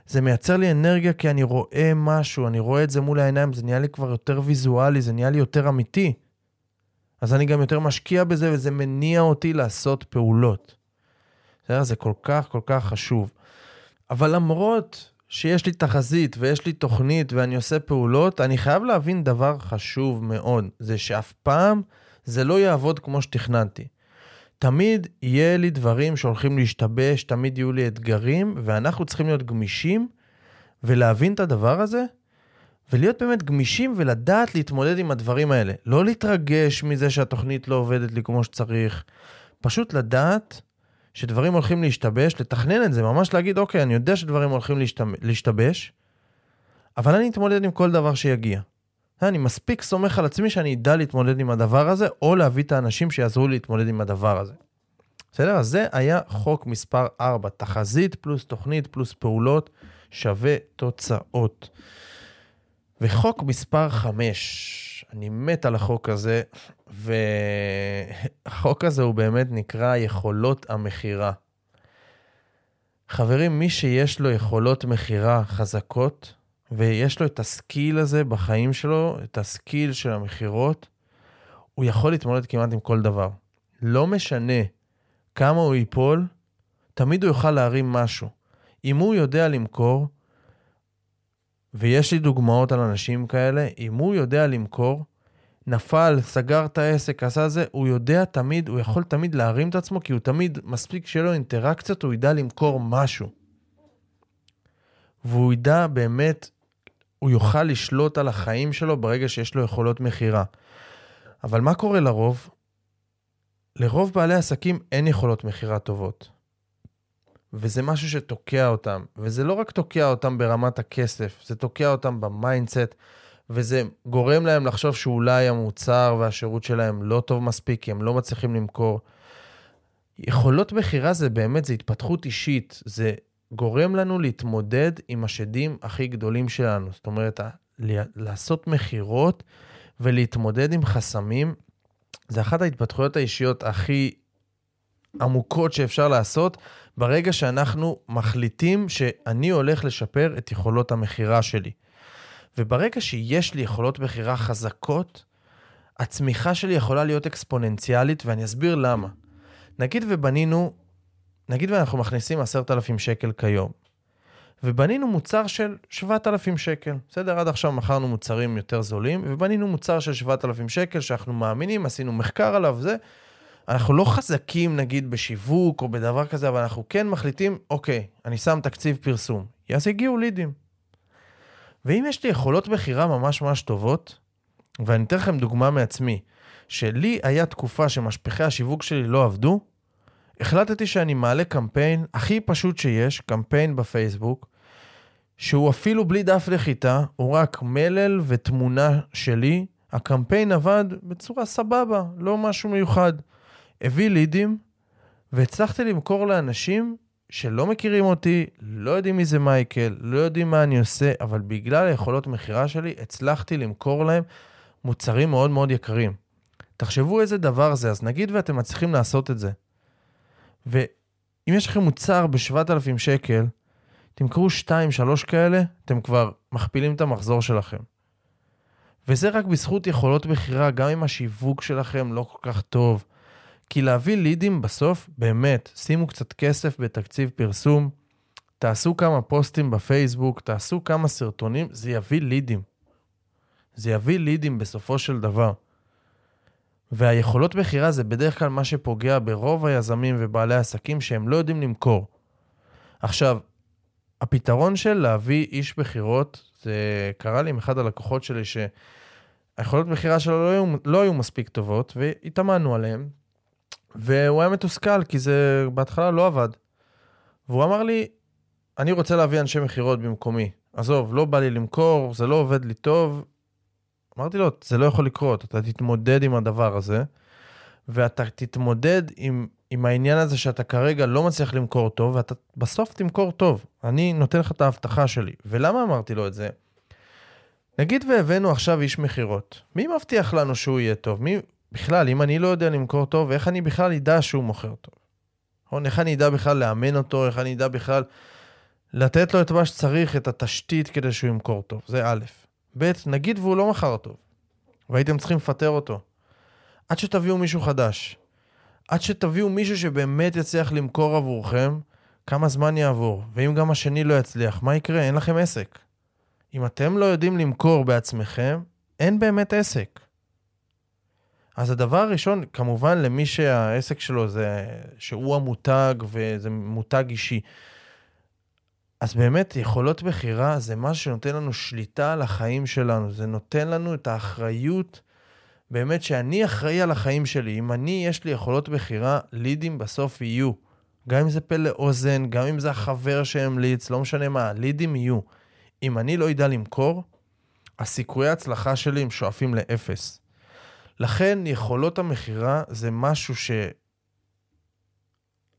זה מייצר לי אנרגיה כי אני רואה משהו, אני רואה את זה מול העיניים, זה נהיה לי כבר יותר ויזואלי, זה נהיה לי יותר אמיתי. אז אני גם יותר משקיע בזה וזה מניע אותי לעשות פעולות. בסדר? זה כל כך כל כך חשוב. אבל למרות שיש לי תחזית ויש לי תוכנית ואני עושה פעולות, אני חייב להבין דבר חשוב מאוד, זה שאף פעם זה לא יעבוד כמו שתכננתי. תמיד יהיה לי דברים שהולכים להשתבש, תמיד יהיו לי אתגרים, ואנחנו צריכים להיות גמישים ולהבין את הדבר הזה, ולהיות באמת גמישים ולדעת להתמודד עם הדברים האלה. לא להתרגש מזה שהתוכנית לא עובדת לי כמו שצריך, פשוט לדעת שדברים הולכים להשתבש, לתכנן את זה, ממש להגיד, אוקיי, אני יודע שדברים הולכים להשתבש, אבל אני אתמודד עם כל דבר שיגיע. אני מספיק סומך על עצמי שאני אדע להתמודד עם הדבר הזה, או להביא את האנשים שיעזרו להתמודד עם הדבר הזה. בסדר? אז זה היה חוק מספר 4, תחזית פלוס תוכנית פלוס פעולות שווה תוצאות. וחוק מספר 5, ממש. אני מת על החוק הזה, והחוק הזה הוא באמת נקרא יכולות המכירה. חברים, מי שיש לו יכולות מכירה חזקות, ויש לו את הסקיל הזה בחיים שלו, את הסקיל של המכירות, הוא יכול להתמודד כמעט עם כל דבר. לא משנה כמה הוא ייפול, תמיד הוא יוכל להרים משהו. אם הוא יודע למכור, ויש לי דוגמאות על אנשים כאלה, אם הוא יודע למכור, נפל, סגר את העסק, עשה זה, הוא יודע תמיד, הוא יכול תמיד להרים את עצמו, כי הוא תמיד, מספיק שיהיה לו אינטראקציות, הוא ידע למכור משהו. והוא ידע באמת, הוא יוכל לשלוט על החיים שלו ברגע שיש לו יכולות מכירה. אבל מה קורה לרוב? לרוב בעלי עסקים אין יכולות מכירה טובות. וזה משהו שתוקע אותם. וזה לא רק תוקע אותם ברמת הכסף, זה תוקע אותם ב mindset, וזה גורם להם לחשוב שאולי המוצר והשירות שלהם לא טוב מספיק, כי הם לא מצליחים למכור. יכולות מכירה זה באמת, זה התפתחות אישית, זה גורם לנו להתמודד עם השדים הכי גדולים שלנו. זאת אומרת, לעשות מכירות ולהתמודד עם חסמים, זה אחת ההתפתחויות האישיות הכי עמוקות שאפשר לעשות, ברגע שאנחנו מחליטים שאני הולך לשפר את יכולות המכירה שלי. וברגע שיש לי יכולות מכירה חזקות, הצמיחה שלי יכולה להיות אקספוננציאלית, ואני אסביר למה. נגיד ובנינו, נגיד ואנחנו מכניסים 10,000 שקל כיום, ובנינו מוצר של 7,000 שקל. בסדר, עד עכשיו מכרנו מוצרים יותר זולים, ובנינו מוצר של 7,000 שקל שאנחנו מאמינים, עשינו מחקר עליו, זה. אנחנו לא חזקים נגיד בשיווק או בדבר כזה, אבל אנחנו כן מחליטים, אוקיי, אני שם תקציב פרסום. אז הגיעו לידים. ואם יש לי יכולות מכירה ממש ממש טובות, ואני אתן לכם דוגמה מעצמי, שלי היה תקופה שמשפיכי השיווק שלי לא עבדו, החלטתי שאני מעלה קמפיין הכי פשוט שיש, קמפיין בפייסבוק, שהוא אפילו בלי דף לחיטה, הוא רק מלל ותמונה שלי. הקמפיין עבד בצורה סבבה, לא משהו מיוחד. הביא לידים, והצלחתי למכור לאנשים שלא מכירים אותי, לא יודעים מי זה מייקל, לא יודעים מה אני עושה, אבל בגלל היכולות מכירה שלי, הצלחתי למכור להם מוצרים מאוד מאוד יקרים. תחשבו איזה דבר זה, אז נגיד ואתם מצליחים לעשות את זה. ואם יש לכם מוצר ב-7,000 שקל, תמכרו 2-3 כאלה, אתם כבר מכפילים את המחזור שלכם. וזה רק בזכות יכולות מכירה, גם אם השיווק שלכם לא כל כך טוב, כי להביא לידים בסוף, באמת, שימו קצת כסף בתקציב פרסום, תעשו כמה פוסטים בפייסבוק, תעשו כמה סרטונים, זה יביא לידים. זה יביא לידים בסופו של דבר. והיכולות מכירה זה בדרך כלל מה שפוגע ברוב היזמים ובעלי העסקים שהם לא יודעים למכור. עכשיו, הפתרון של להביא איש מכירות, זה קרה לי עם אחד הלקוחות שלי שהיכולות מכירה שלו לא היו, לא היו מספיק טובות, והתאמנו עליהם, והוא היה מתוסכל, כי זה בהתחלה לא עבד. והוא אמר לי, אני רוצה להביא אנשי מכירות במקומי. עזוב, לא בא לי למכור, זה לא עובד לי טוב. אמרתי לו, זה לא יכול לקרות, אתה תתמודד עם הדבר הזה, ואתה תתמודד עם, עם העניין הזה שאתה כרגע לא מצליח למכור טוב, ואתה בסוף תמכור טוב. אני נותן לך את ההבטחה שלי. ולמה אמרתי לו את זה? נגיד והבאנו עכשיו איש מכירות, מי מבטיח לנו שהוא יהיה טוב? מי, בכלל, אם אני לא יודע למכור טוב, איך אני בכלל אדע שהוא מוכר טוב? נכון? איך אני אדע בכלל לאמן אותו, איך אני אדע בכלל לתת לו את מה שצריך, את התשתית כדי שהוא ימכור טוב. זה א'. ב', נגיד והוא לא מכר טוב, והייתם צריכים לפטר אותו. עד שתביאו מישהו חדש, עד שתביאו מישהו שבאמת יצליח למכור עבורכם, כמה זמן יעבור? ואם גם השני לא יצליח, מה יקרה? אין לכם עסק. אם אתם לא יודעים למכור בעצמכם, אין באמת עסק. אז הדבר הראשון, כמובן למי שהעסק שלו זה, שהוא המותג וזה מותג אישי. אז באמת, יכולות מכירה זה משהו שנותן לנו שליטה על החיים שלנו. זה נותן לנו את האחריות, באמת שאני אחראי על החיים שלי. אם אני, יש לי יכולות מכירה, לידים בסוף יהיו. גם אם זה פה לאוזן, גם אם זה החבר שהמליץ, לא משנה מה, לידים יהיו. אם אני לא אדע למכור, הסיכויי ההצלחה שלי הם שואפים לאפס. לכן יכולות המכירה זה משהו ש...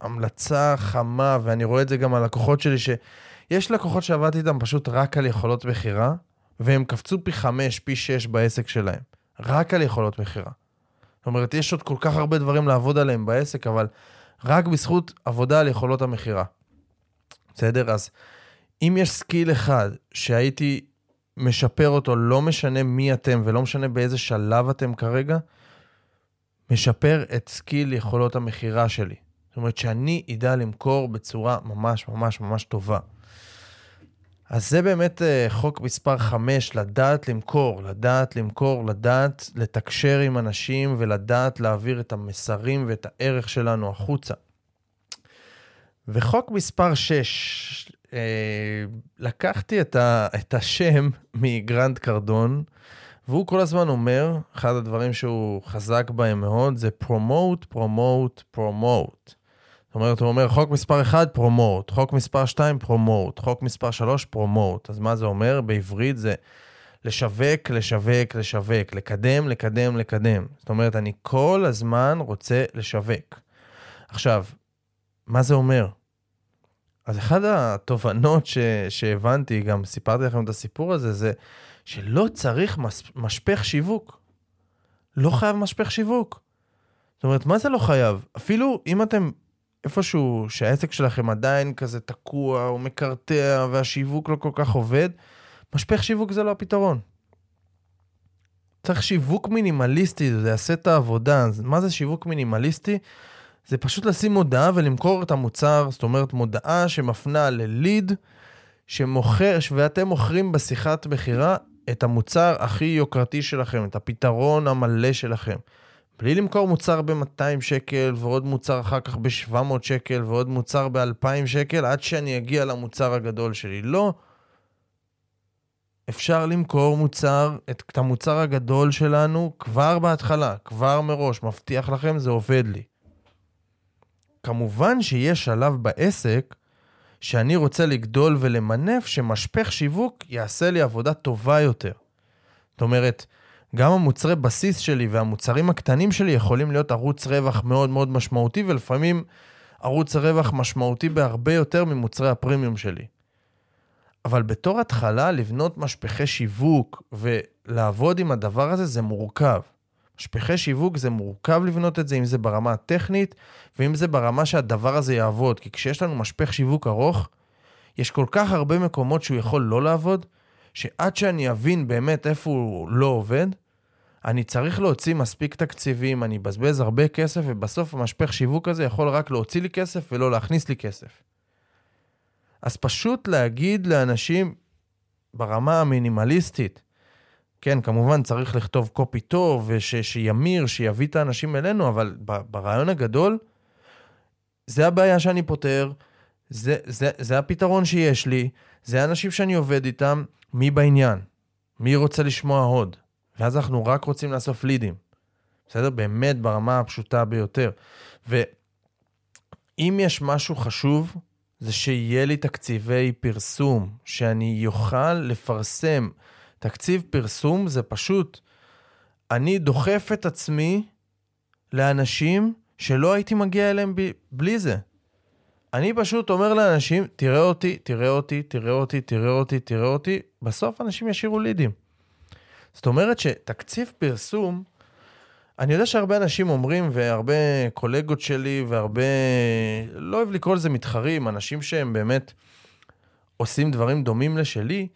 המלצה חמה, ואני רואה את זה גם על לקוחות שלי, שיש לקוחות שעבדתי איתם פשוט רק על יכולות מכירה, והם קפצו פי חמש, פי שש בעסק שלהם. רק על יכולות מכירה. זאת אומרת, יש עוד כל כך הרבה דברים לעבוד עליהם בעסק, אבל רק בזכות עבודה על יכולות המכירה. בסדר? אז אם יש skill אחד שהייתי משפר אותו, לא משנה מי אתם ולא משנה באיזה שלב אתם כרגע, משפר את skill יכולות המכירה שלי. זאת אומרת שאני אדע למכור בצורה ממש ממש ממש טובה. אז זה באמת אה, חוק מספר 5, לדעת למכור, לדעת למכור, לדעת לתקשר עם אנשים ולדעת להעביר את המסרים ואת הערך שלנו החוצה. וחוק מספר 6, אה, לקחתי את, ה, את השם מגרנט קרדון, והוא כל הזמן אומר, אחד הדברים שהוא חזק בהם מאוד, זה promote, promote, promote. זאת אומרת, הוא אומר, חוק מספר 1, promote, חוק מספר 2, promote, חוק מספר 3, promote. אז מה זה אומר? בעברית זה לשווק, לשווק, לשווק, לקדם, לקדם, לקדם. זאת אומרת, אני כל הזמן רוצה לשווק. עכשיו, מה זה אומר? אז אחת התובנות ש, שהבנתי, גם סיפרתי לכם את הסיפור הזה, זה שלא צריך מס, משפך שיווק. לא חייב משפך שיווק. זאת אומרת, מה זה לא חייב? אפילו אם אתם איפשהו שהעסק שלכם עדיין כזה תקוע או מקרטע והשיווק לא כל כך עובד, משפך שיווק זה לא הפתרון. צריך שיווק מינימליסטי, זה יעשה את העבודה. מה זה שיווק מינימליסטי? זה פשוט לשים מודעה ולמכור את המוצר, זאת אומרת מודעה שמפנה לליד שמוכר, ואתם מוכרים בשיחת מכירה את המוצר הכי יוקרתי שלכם, את הפתרון המלא שלכם. בלי למכור מוצר ב-200 שקל ועוד מוצר אחר כך ב-700 שקל ועוד מוצר ב-2,000 שקל עד שאני אגיע למוצר הגדול שלי. לא. אפשר למכור מוצר, את המוצר הגדול שלנו כבר בהתחלה, כבר מראש, מבטיח לכם, זה עובד לי. כמובן שיש שלב בעסק שאני רוצה לגדול ולמנף שמשפך שיווק יעשה לי עבודה טובה יותר. זאת אומרת, גם המוצרי בסיס שלי והמוצרים הקטנים שלי יכולים להיות ערוץ רווח מאוד מאוד משמעותי, ולפעמים ערוץ רווח משמעותי בהרבה יותר ממוצרי הפרימיום שלי. אבל בתור התחלה, לבנות משפחי שיווק ולעבוד עם הדבר הזה זה מורכב. משפחי שיווק זה מורכב לבנות את זה, אם זה ברמה הטכנית, ואם זה ברמה שהדבר הזה יעבוד. כי כשיש לנו משפך שיווק ארוך, יש כל כך הרבה מקומות שהוא יכול לא לעבוד, שעד שאני אבין באמת איפה הוא לא עובד, אני צריך להוציא מספיק תקציבים, אני אבזבז הרבה כסף, ובסוף המשפך שיווק הזה יכול רק להוציא לי כסף ולא להכניס לי כסף. אז פשוט להגיד לאנשים ברמה המינימליסטית, כן, כמובן צריך לכתוב קופי טוב, ושימיר, שיביא את האנשים אלינו, אבל ברעיון הגדול, זה הבעיה שאני פותר, זה, זה, זה הפתרון שיש לי, זה האנשים שאני עובד איתם, מי בעניין? מי רוצה לשמוע עוד? ואז אנחנו רק רוצים לאסוף לידים. בסדר? באמת ברמה הפשוטה ביותר. ואם יש משהו חשוב, זה שיהיה לי תקציבי פרסום, שאני אוכל לפרסם. תקציב פרסום זה פשוט, אני דוחף את עצמי לאנשים שלא הייתי מגיע אליהם ב- בלי זה. אני פשוט אומר לאנשים, תראה אותי, תראה אותי, תראה אותי, תראה אותי, תראה אותי, בסוף אנשים ישאירו לידים. זאת אומרת שתקציב פרסום, אני יודע שהרבה אנשים אומרים, והרבה קולגות שלי, והרבה, לא אוהב לקרוא לזה מתחרים, אנשים שהם באמת עושים דברים דומים לשלי,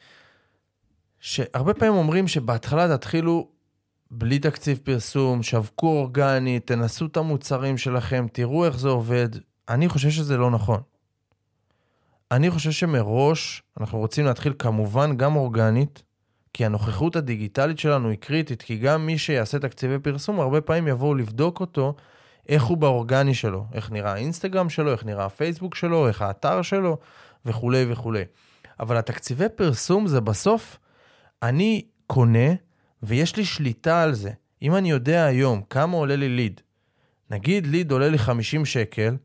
שהרבה פעמים אומרים שבהתחלה תתחילו בלי תקציב פרסום, שווקו אורגני, תנסו את המוצרים שלכם, תראו איך זה עובד. אני חושב שזה לא נכון. אני חושב שמראש אנחנו רוצים להתחיל כמובן גם אורגנית, כי הנוכחות הדיגיטלית שלנו היא קריטית, כי גם מי שיעשה תקציבי פרסום, הרבה פעמים יבואו לבדוק אותו, איך הוא באורגני שלו, איך נראה האינסטגרם שלו, איך נראה הפייסבוק שלו, איך האתר שלו, וכולי וכולי. אבל התקציבי פרסום זה בסוף, אני קונה ויש לי שליטה על זה. אם אני יודע היום כמה עולה לי ליד, נגיד ליד עולה לי 50 שקל,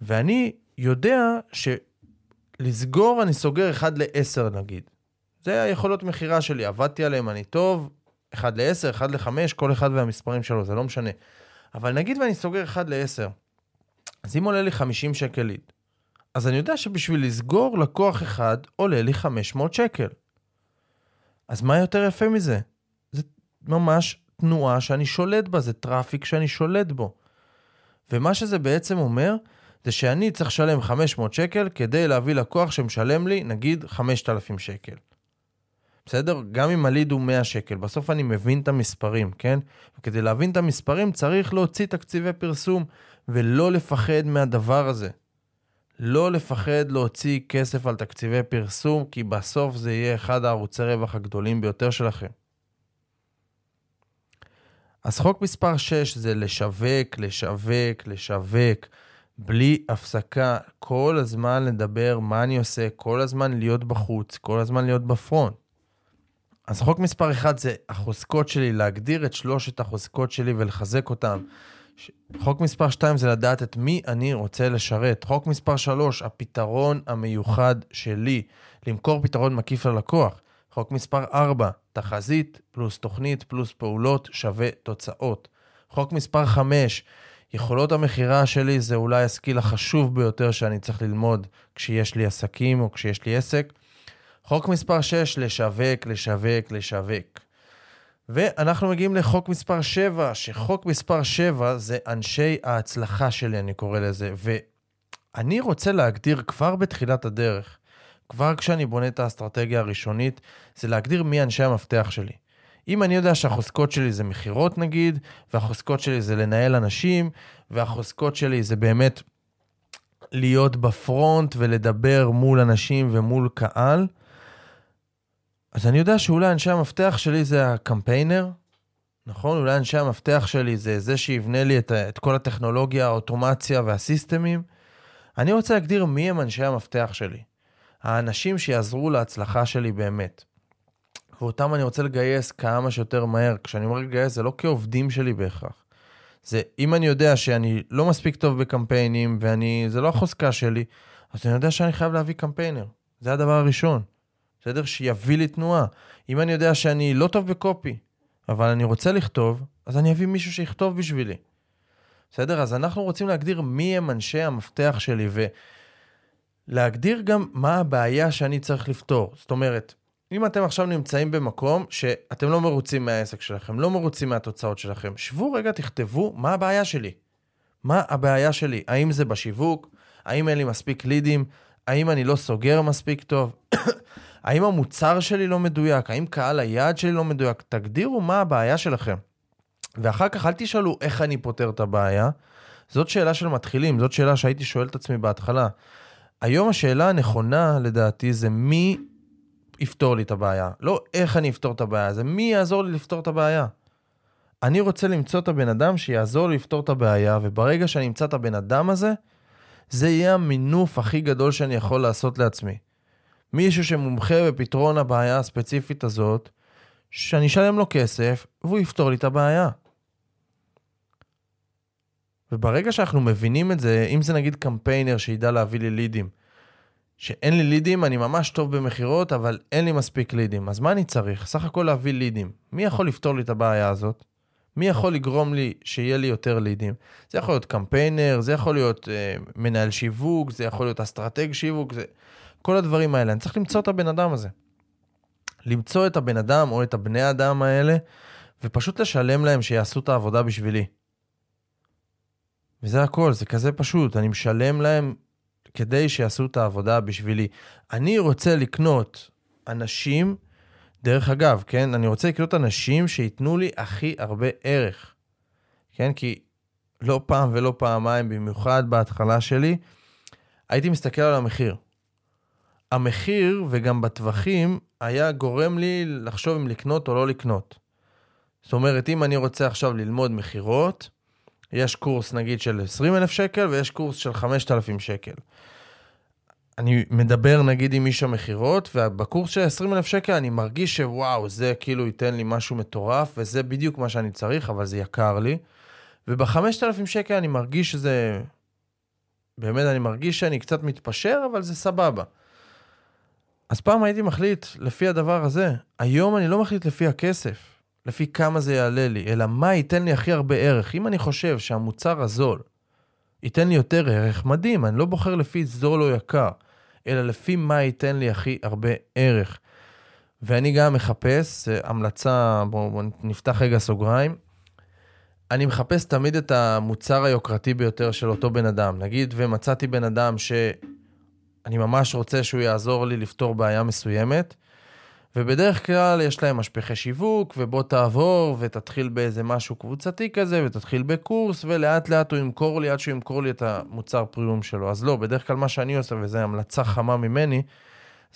ואני יודע שלסגור אני סוגר 1 ל-10 נגיד. זה היכולות מכירה שלי, עבדתי עליהם, אני טוב, 1 ל-10, 1 ל-5, כל אחד והמספרים שלו, זה לא משנה. אבל נגיד ואני סוגר 1 ל-10, אז אם עולה לי 50 שקל lead, אז אני יודע שבשביל לסגור לקוח אחד עולה לי 500 שקל. אז מה יותר יפה מזה? זה ממש תנועה שאני שולט בה, זה traffic שאני שולט בו. ומה שזה בעצם אומר, זה שאני צריך לשלם 500 שקל כדי להביא לקוח שמשלם לי, נגיד, 5,000 שקל. בסדר? גם אם הליד הוא 100 שקל, בסוף אני מבין את המספרים, כן? וכדי להבין את המספרים צריך להוציא תקציבי פרסום ולא לפחד מהדבר הזה. לא לפחד להוציא כסף על תקציבי פרסום, כי בסוף זה יהיה אחד הערוצי רווח הגדולים ביותר שלכם. אז חוק מספר 6 זה לשווק, לשווק, לשווק, בלי הפסקה, כל הזמן לדבר מה אני עושה, כל הזמן להיות בחוץ, כל הזמן להיות בפרונט. אז חוק מספר 1 זה החוזקות שלי, להגדיר את שלושת החוזקות שלי ולחזק אותן. חוק מספר 2 זה לדעת את מי אני רוצה לשרת. חוק מספר 3, הפתרון המיוחד שלי, למכור פתרון מקיף ללקוח. חוק מספר 4, תחזית פלוס תוכנית פלוס פעולות שווה תוצאות. חוק מספר 5, יכולות המכירה שלי זה אולי הסקיל החשוב ביותר שאני צריך ללמוד כשיש לי עסקים או כשיש לי עסק. חוק מספר 6, לשווק, לשווק, לשווק. ואנחנו מגיעים לחוק מספר 7, שחוק מספר 7 זה אנשי ההצלחה שלי, אני קורא לזה. ואני רוצה להגדיר כבר בתחילת הדרך, כבר כשאני בונה את האסטרטגיה הראשונית, זה להגדיר מי אנשי המפתח שלי. אם אני יודע שהחוזקות שלי זה מכירות נגיד, והחוזקות שלי זה לנהל אנשים, והחוזקות שלי זה באמת להיות בפרונט ולדבר מול אנשים ומול קהל, אז אני יודע שאולי אנשי המפתח שלי זה הקמפיינר, נכון? אולי אנשי המפתח שלי זה זה שיבנה לי את, את כל הטכנולוגיה, האוטומציה והסיסטמים. אני רוצה להגדיר מי הם אנשי המפתח שלי. האנשים שיעזרו להצלחה שלי באמת. ואותם אני רוצה לגייס כמה שיותר מהר. כשאני אומר לגייס, זה לא כעובדים שלי בהכרח. זה אם אני יודע שאני לא מספיק טוב בקמפיינים, וזה לא החוזקה שלי, אז אני יודע שאני חייב להביא קמפיינר. זה הדבר הראשון. בסדר? שיביא לי תנועה. אם אני יודע שאני לא טוב בקופי, אבל אני רוצה לכתוב, אז אני אביא מישהו שיכתוב בשבילי. בסדר? אז אנחנו רוצים להגדיר מי הם אנשי המפתח שלי, ולהגדיר גם מה הבעיה שאני צריך לפתור. זאת אומרת, אם אתם עכשיו נמצאים במקום שאתם לא מרוצים מהעסק שלכם, לא מרוצים מהתוצאות שלכם, שבו רגע, תכתבו מה הבעיה שלי. מה הבעיה שלי? האם זה בשיווק? האם אין לי מספיק לידים? האם אני לא סוגר מספיק טוב? האם המוצר שלי לא מדויק? האם קהל היעד שלי לא מדויק? תגדירו מה הבעיה שלכם. ואחר כך אל תשאלו איך אני פותר את הבעיה. זאת שאלה של מתחילים, זאת שאלה שהייתי שואל את עצמי בהתחלה. היום השאלה הנכונה, לדעתי, זה מי יפתור לי את הבעיה. לא איך אני אפתור את הבעיה, זה מי יעזור לי לפתור את הבעיה. אני רוצה למצוא את הבן אדם שיעזור לי לפתור את הבעיה, וברגע שאני אמצא את הבן אדם הזה, זה יהיה המינוף הכי גדול שאני יכול לעשות לעצמי. מישהו שמומחה בפתרון הבעיה הספציפית הזאת, שאני אשלם לו כסף והוא יפתור לי את הבעיה. וברגע שאנחנו מבינים את זה, אם זה נגיד קמפיינר שידע להביא לי לידים, שאין לי לידים, אני ממש טוב במכירות, אבל אין לי מספיק לידים, אז מה אני צריך? סך הכל להביא לידים. מי יכול לפתור לי את הבעיה הזאת? מי יכול לגרום לי שיהיה לי יותר לידים? זה יכול להיות קמפיינר, זה יכול להיות אה, מנהל שיווק, זה יכול להיות אסטרטג שיווק, זה... כל הדברים האלה. אני צריך למצוא את הבן אדם הזה. למצוא את הבן אדם או את הבני אדם האלה, ופשוט לשלם להם שיעשו את העבודה בשבילי. וזה הכל, זה כזה פשוט. אני משלם להם כדי שיעשו את העבודה בשבילי. אני רוצה לקנות אנשים, דרך אגב, כן? אני רוצה לקנות אנשים שייתנו לי הכי הרבה ערך. כן? כי לא פעם ולא פעמיים, במיוחד בהתחלה שלי, הייתי מסתכל על המחיר. המחיר וגם בטווחים היה גורם לי לחשוב אם לקנות או לא לקנות. זאת אומרת, אם אני רוצה עכשיו ללמוד מכירות, יש קורס נגיד של 20,000 שקל ויש קורס של 5,000 שקל. אני מדבר נגיד עם איש המכירות, ובקורס של 20,000 שקל אני מרגיש שוואו, זה כאילו ייתן לי משהו מטורף, וזה בדיוק מה שאני צריך, אבל זה יקר לי. וב-5,000 שקל אני מרגיש שזה... באמת, אני מרגיש שאני קצת מתפשר, אבל זה סבבה. אז פעם הייתי מחליט לפי הדבר הזה. היום אני לא מחליט לפי הכסף, לפי כמה זה יעלה לי, אלא מה ייתן לי הכי הרבה ערך. אם אני חושב שהמוצר הזול ייתן לי יותר ערך, מדהים, אני לא בוחר לפי זול או יקר, אלא לפי מה ייתן לי הכי הרבה ערך. ואני גם מחפש, המלצה, בואו בוא נפתח רגע סוגריים, אני מחפש תמיד את המוצר היוקרתי ביותר של אותו בן אדם. נגיד, ומצאתי בן אדם שאני ממש רוצה שהוא יעזור לי לפתור בעיה מסוימת, ובדרך כלל יש להם משפחי שיווק, ובוא תעבור ותתחיל באיזה משהו קבוצתי כזה, ותתחיל בקורס, ולאט לאט הוא ימכור לי עד שהוא ימכור לי את המוצר פריום שלו. אז לא, בדרך כלל מה שאני עושה, וזו המלצה חמה ממני,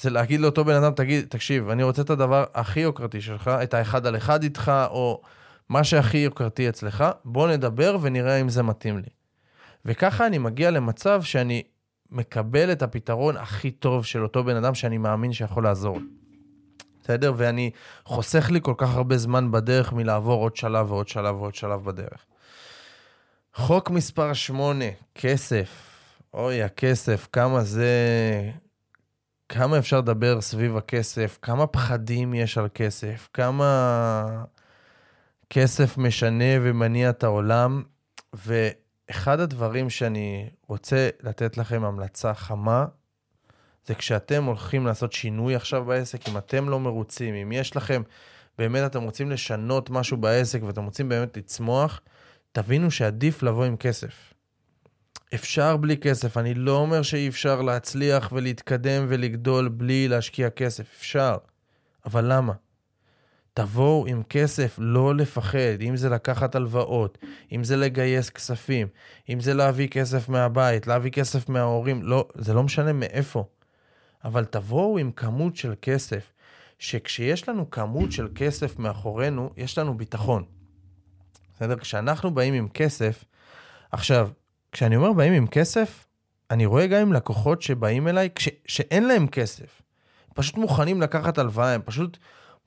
זה להגיד לאותו בן אדם, תגיד, תקשיב, אני רוצה את הדבר הכי יוקרתי שלך, את האחד על אחד איתך, או מה שהכי יוקרתי אצלך, בוא נדבר ונראה אם זה מתאים לי. וככה אני מגיע למצב שאני מקבל את הפתרון הכי טוב של אותו בן אדם שאני מאמין שיכול לעזור. בסדר? ואני חוסך לי כל כך הרבה זמן בדרך מלעבור עוד שלב ועוד שלב ועוד שלב בדרך. חוק מספר 8, כסף. אוי, הכסף, כמה זה... כמה אפשר לדבר סביב הכסף, כמה פחדים יש על כסף, כמה כסף משנה ומניע את העולם. ואחד הדברים שאני רוצה לתת לכם המלצה חמה, זה כשאתם הולכים לעשות שינוי עכשיו בעסק, אם אתם לא מרוצים, אם יש לכם, באמת אתם רוצים לשנות משהו בעסק ואתם רוצים באמת לצמוח, תבינו שעדיף לבוא עם כסף. אפשר בלי כסף, אני לא אומר שאי אפשר להצליח ולהתקדם ולגדול בלי להשקיע כסף, אפשר. אבל למה? תבואו עם כסף, לא לפחד, אם זה לקחת הלוואות, אם זה לגייס כספים, אם זה להביא כסף מהבית, להביא כסף מההורים, לא, זה לא משנה מאיפה. אבל תבואו עם כמות של כסף, שכשיש לנו כמות של כסף מאחורינו, יש לנו ביטחון. בסדר? כשאנחנו באים עם כסף, עכשיו, כשאני אומר באים עם כסף, אני רואה גם עם לקוחות שבאים אליי כש, שאין להם כסף. פשוט מוכנים לקחת הלוואה, הם פשוט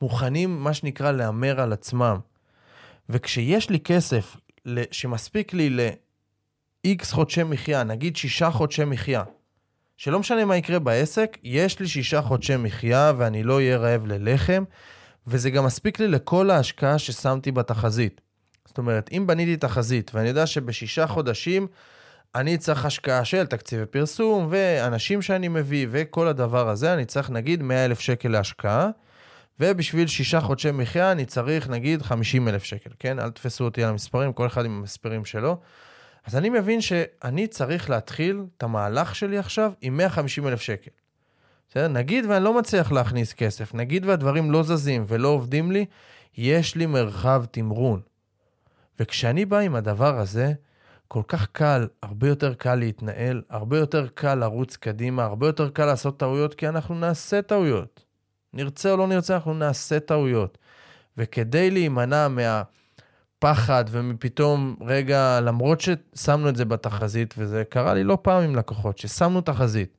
מוכנים, מה שנקרא, להמר על עצמם. וכשיש לי כסף שמספיק לי ל-X חודשי מחיה, נגיד שישה חודשי מחיה, שלא משנה מה יקרה בעסק, יש לי שישה חודשי מחיה ואני לא אהיה רעב ללחם, וזה גם מספיק לי לכל ההשקעה ששמתי בתחזית. זאת אומרת, אם בניתי תחזית ואני יודע שבשישה חודשים אני צריך השקעה של תקציבי פרסום ואנשים שאני מביא וכל הדבר הזה, אני צריך נגיד 100 אלף שקל להשקעה, ובשביל שישה חודשי מחיה אני צריך נגיד 50 אלף שקל, כן? אל תפסו אותי על המספרים, כל אחד עם המספרים שלו. אז אני מבין שאני צריך להתחיל את המהלך שלי עכשיו עם 150 אלף שקל. בסדר? נגיד ואני לא מצליח להכניס כסף, נגיד והדברים לא זזים ולא עובדים לי, יש לי מרחב תמרון. וכשאני בא עם הדבר הזה, כל כך קל, הרבה יותר קל להתנהל, הרבה יותר קל לרוץ קדימה, הרבה יותר קל לעשות טעויות, כי אנחנו נעשה טעויות. נרצה או לא נרצה, אנחנו נעשה טעויות. וכדי להימנע מה... פחד ומפתאום, רגע, למרות ששמנו את זה בתחזית, וזה קרה לי לא פעם עם לקוחות, ששמנו תחזית,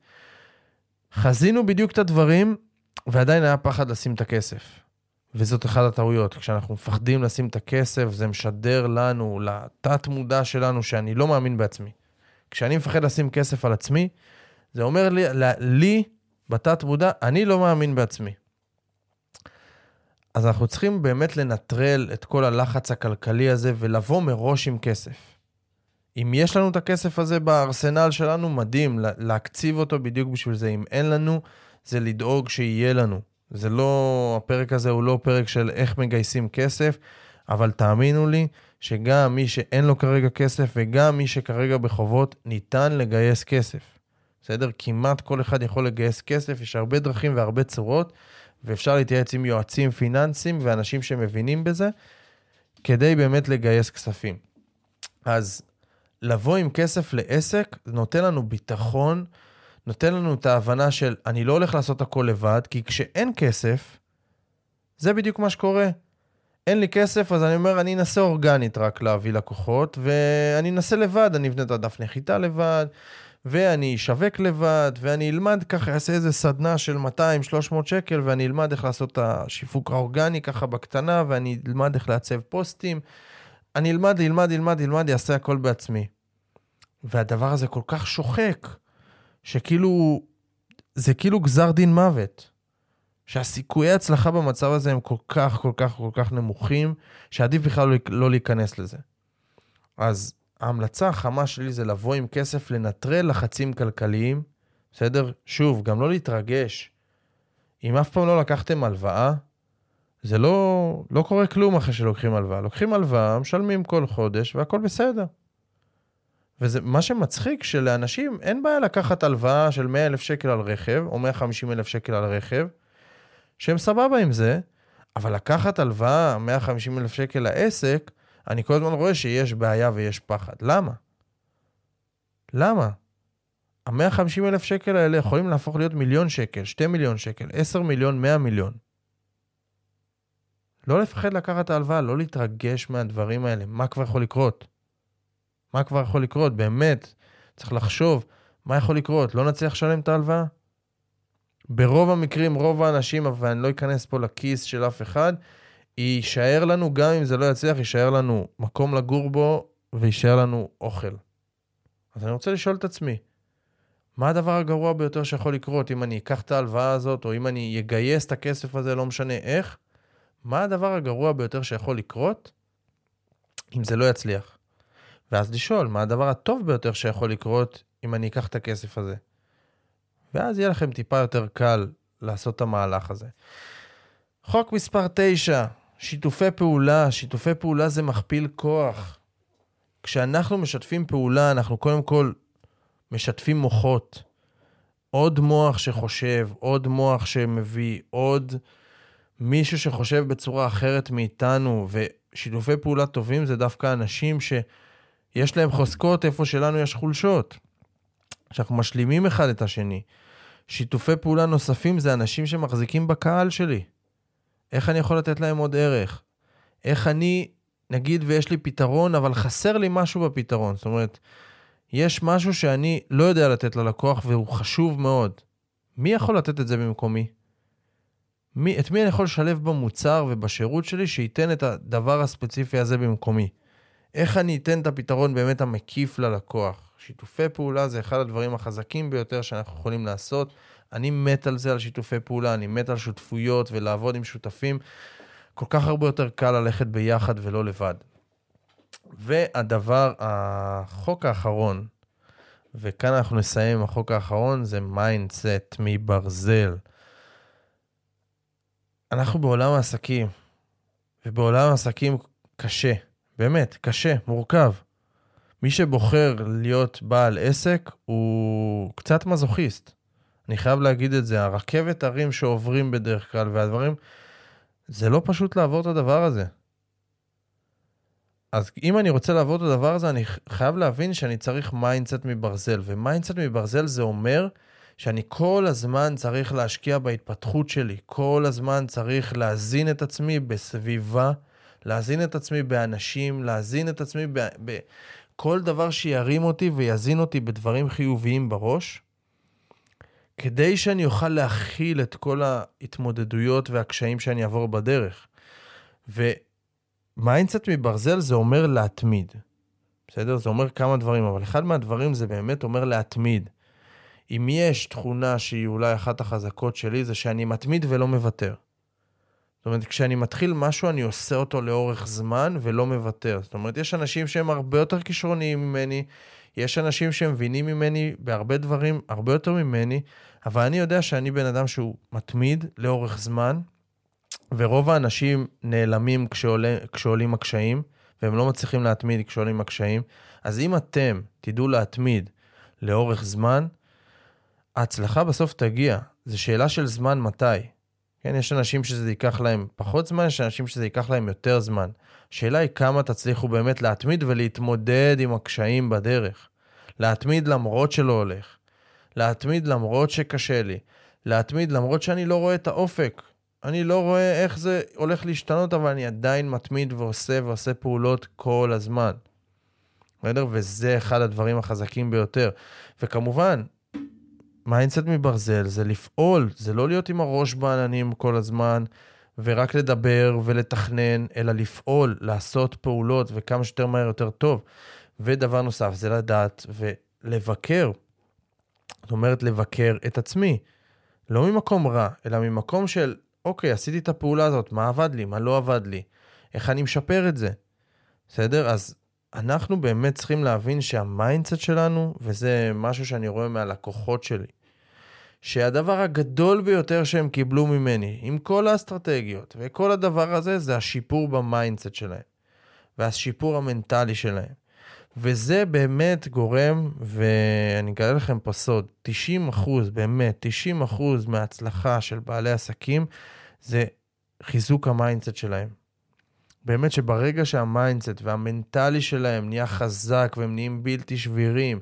חזינו בדיוק את הדברים, ועדיין היה פחד לשים את הכסף. וזאת אחת הטעויות. כשאנחנו מפחדים לשים את הכסף, זה משדר לנו, לתת מודע שלנו, שאני לא מאמין בעצמי. כשאני מפחד לשים כסף על עצמי, זה אומר לי, לי בתת מודע, אני לא מאמין בעצמי. אז אנחנו צריכים באמת לנטרל את כל הלחץ הכלכלי הזה ולבוא מראש עם כסף. אם יש לנו את הכסף הזה בארסנל שלנו, מדהים, להקציב אותו בדיוק בשביל זה. אם אין לנו, זה לדאוג שיהיה לנו. זה לא, הפרק הזה הוא לא פרק של איך מגייסים כסף, אבל תאמינו לי שגם מי שאין לו כרגע כסף וגם מי שכרגע בחובות, ניתן לגייס כסף. בסדר? כמעט כל אחד יכול לגייס כסף, יש הרבה דרכים והרבה צורות. ואפשר להתייעץ עם יועצים פיננסיים ואנשים שמבינים בזה, כדי באמת לגייס כספים. אז לבוא עם כסף לעסק, נותן לנו ביטחון, נותן לנו את ההבנה של אני לא הולך לעשות הכל לבד, כי כשאין כסף, זה בדיוק מה שקורה. אין לי כסף, אז אני אומר, אני אנסה אורגנית רק להביא לקוחות, ואני אנסה לבד, אני אבנה את הדף נחיתה לבד, ואני אשווק לבד, ואני אלמד ככה, אעשה איזה סדנה של 200-300 שקל, ואני אלמד איך לעשות את השיווק האורגני ככה בקטנה, ואני אלמד איך לעצב פוסטים. אני אלמד, אלמד, אלמד, אלמד, אעשה הכל בעצמי. והדבר הזה כל כך שוחק, שכאילו, זה כאילו גזר דין מוות. שהסיכויי הצלחה במצב הזה הם כל כך, כל כך, כל כך נמוכים, שעדיף בכלל לא, לא להיכנס לזה. אז ההמלצה החמה שלי זה לבוא עם כסף, לנטרל לחצים כלכליים, בסדר? שוב, גם לא להתרגש. אם אף פעם לא לקחתם הלוואה, זה לא, לא קורה כלום אחרי שלוקחים הלוואה. לוקחים הלוואה, משלמים כל חודש והכל בסדר. וזה מה שמצחיק, שלאנשים אין בעיה לקחת הלוואה של 100 אלף שקל על רכב, או 150 אלף שקל על רכב, שהם סבבה עם זה, אבל לקחת הלוואה 150 אלף שקל לעסק, אני כל הזמן רואה שיש בעיה ויש פחד. למה? למה? ה-150 אלף שקל האלה יכולים להפוך להיות מיליון שקל, 2 מיליון שקל, 10 מיליון, 100 מיליון. לא לפחד לקחת את ההלוואה, לא להתרגש מהדברים האלה. מה כבר יכול לקרות? מה כבר יכול לקרות? באמת, צריך לחשוב מה יכול לקרות. לא נצליח לשלם את ההלוואה? ברוב המקרים, רוב האנשים, אבל אני לא אכנס פה לכיס של אף אחד, יישאר לנו, גם אם זה לא יצליח, יישאר לנו מקום לגור בו ויישאר לנו אוכל. אז אני רוצה לשאול את עצמי, מה הדבר הגרוע ביותר שיכול לקרות אם אני אקח את ההלוואה הזאת, או אם אני אגייס את הכסף הזה, לא משנה איך? מה הדבר הגרוע ביותר שיכול לקרות אם זה לא יצליח? ואז לשאול, מה הדבר הטוב ביותר שיכול לקרות אם אני אקח את הכסף הזה? ואז יהיה לכם טיפה יותר קל לעשות את המהלך הזה. חוק מספר 9, שיתופי פעולה. שיתופי פעולה זה מכפיל כוח. כשאנחנו משתפים פעולה, אנחנו קודם כל משתפים מוחות. עוד מוח שחושב, עוד מוח שמביא, עוד מישהו שחושב בצורה אחרת מאיתנו, ושיתופי פעולה טובים זה דווקא אנשים שיש להם חוזקות איפה שלנו יש חולשות. שאנחנו משלימים אחד את השני. שיתופי פעולה נוספים זה אנשים שמחזיקים בקהל שלי. איך אני יכול לתת להם עוד ערך? איך אני, נגיד ויש לי פתרון, אבל חסר לי משהו בפתרון. זאת אומרת, יש משהו שאני לא יודע לתת ללקוח והוא חשוב מאוד. מי יכול לתת את זה במקומי? מי, את מי אני יכול לשלב במוצר ובשירות שלי שייתן את הדבר הספציפי הזה במקומי? איך אני אתן את הפתרון באמת המקיף ללקוח? שיתופי פעולה זה אחד הדברים החזקים ביותר שאנחנו יכולים לעשות. אני מת על זה, על שיתופי פעולה, אני מת על שותפויות ולעבוד עם שותפים. כל כך הרבה יותר קל ללכת ביחד ולא לבד. והדבר, החוק האחרון, וכאן אנחנו נסיים, החוק האחרון זה mindset מברזל. אנחנו בעולם העסקים, ובעולם העסקים קשה, באמת, קשה, מורכב. מי שבוחר להיות בעל עסק הוא קצת מזוכיסט. אני חייב להגיד את זה, הרכבת הרים שעוברים בדרך כלל והדברים, זה לא פשוט לעבור את הדבר הזה. אז אם אני רוצה לעבור את הדבר הזה, אני חייב להבין שאני צריך mindset מברזל. ו mindset מברזל זה אומר שאני כל הזמן צריך להשקיע בהתפתחות שלי, כל הזמן צריך להזין את עצמי בסביבה, להזין את עצמי באנשים, להזין את עצמי בכל דבר שירים אותי ויזין אותי בדברים חיוביים בראש, כדי שאני אוכל להכיל את כל ההתמודדויות והקשיים שאני אעבור בדרך. ו mindset מברזל זה אומר להתמיד. בסדר? זה אומר כמה דברים, אבל אחד מהדברים זה באמת אומר להתמיד. אם יש תכונה שהיא אולי אחת החזקות שלי, זה שאני מתמיד ולא מוותר. זאת אומרת, כשאני מתחיל משהו, אני עושה אותו לאורך זמן ולא מוותר. זאת אומרת, יש אנשים שהם הרבה יותר כישרוניים ממני, יש אנשים שמבינים ממני בהרבה דברים, הרבה יותר ממני, אבל אני יודע שאני בן אדם שהוא מתמיד לאורך זמן, ורוב האנשים נעלמים כשעולה, כשעולים הקשיים, והם לא מצליחים להתמיד כשעולים הקשיים. אז אם אתם תדעו להתמיד לאורך זמן, ההצלחה בסוף תגיע. זו שאלה של זמן מתי. כן, יש אנשים שזה ייקח להם פחות זמן, יש אנשים שזה ייקח להם יותר זמן. השאלה היא כמה תצליחו באמת להתמיד ולהתמודד עם הקשיים בדרך. להתמיד למרות שלא הולך. להתמיד למרות שקשה לי. להתמיד למרות שאני לא רואה את האופק. אני לא רואה איך זה הולך להשתנות, אבל אני עדיין מתמיד ועושה ועושה פעולות כל הזמן. בסדר? וזה אחד הדברים החזקים ביותר. וכמובן, mindset מברזל זה לפעול, זה לא להיות עם הראש בעננים כל הזמן ורק לדבר ולתכנן, אלא לפעול, לעשות פעולות וכמה שיותר מהר יותר טוב. ודבר נוסף זה לדעת ולבקר. זאת אומרת, לבקר את עצמי. לא ממקום רע, אלא ממקום של, אוקיי, עשיתי את הפעולה הזאת, מה עבד לי, מה לא עבד לי, איך אני משפר את זה. בסדר? אז אנחנו באמת צריכים להבין שה mindset שלנו, וזה משהו שאני רואה מהלקוחות שלי, שהדבר הגדול ביותר שהם קיבלו ממני, עם כל האסטרטגיות וכל הדבר הזה, זה השיפור ב mindset שלהם, והשיפור המנטלי שלהם. וזה באמת גורם, ואני אגלה לכם פה סוד, 90 אחוז, באמת, 90 אחוז מההצלחה של בעלי עסקים זה חיזוק ה mindset שלהם. באמת שברגע שה mindset והמנטלי שלהם נהיה חזק והם נהיים בלתי שבירים,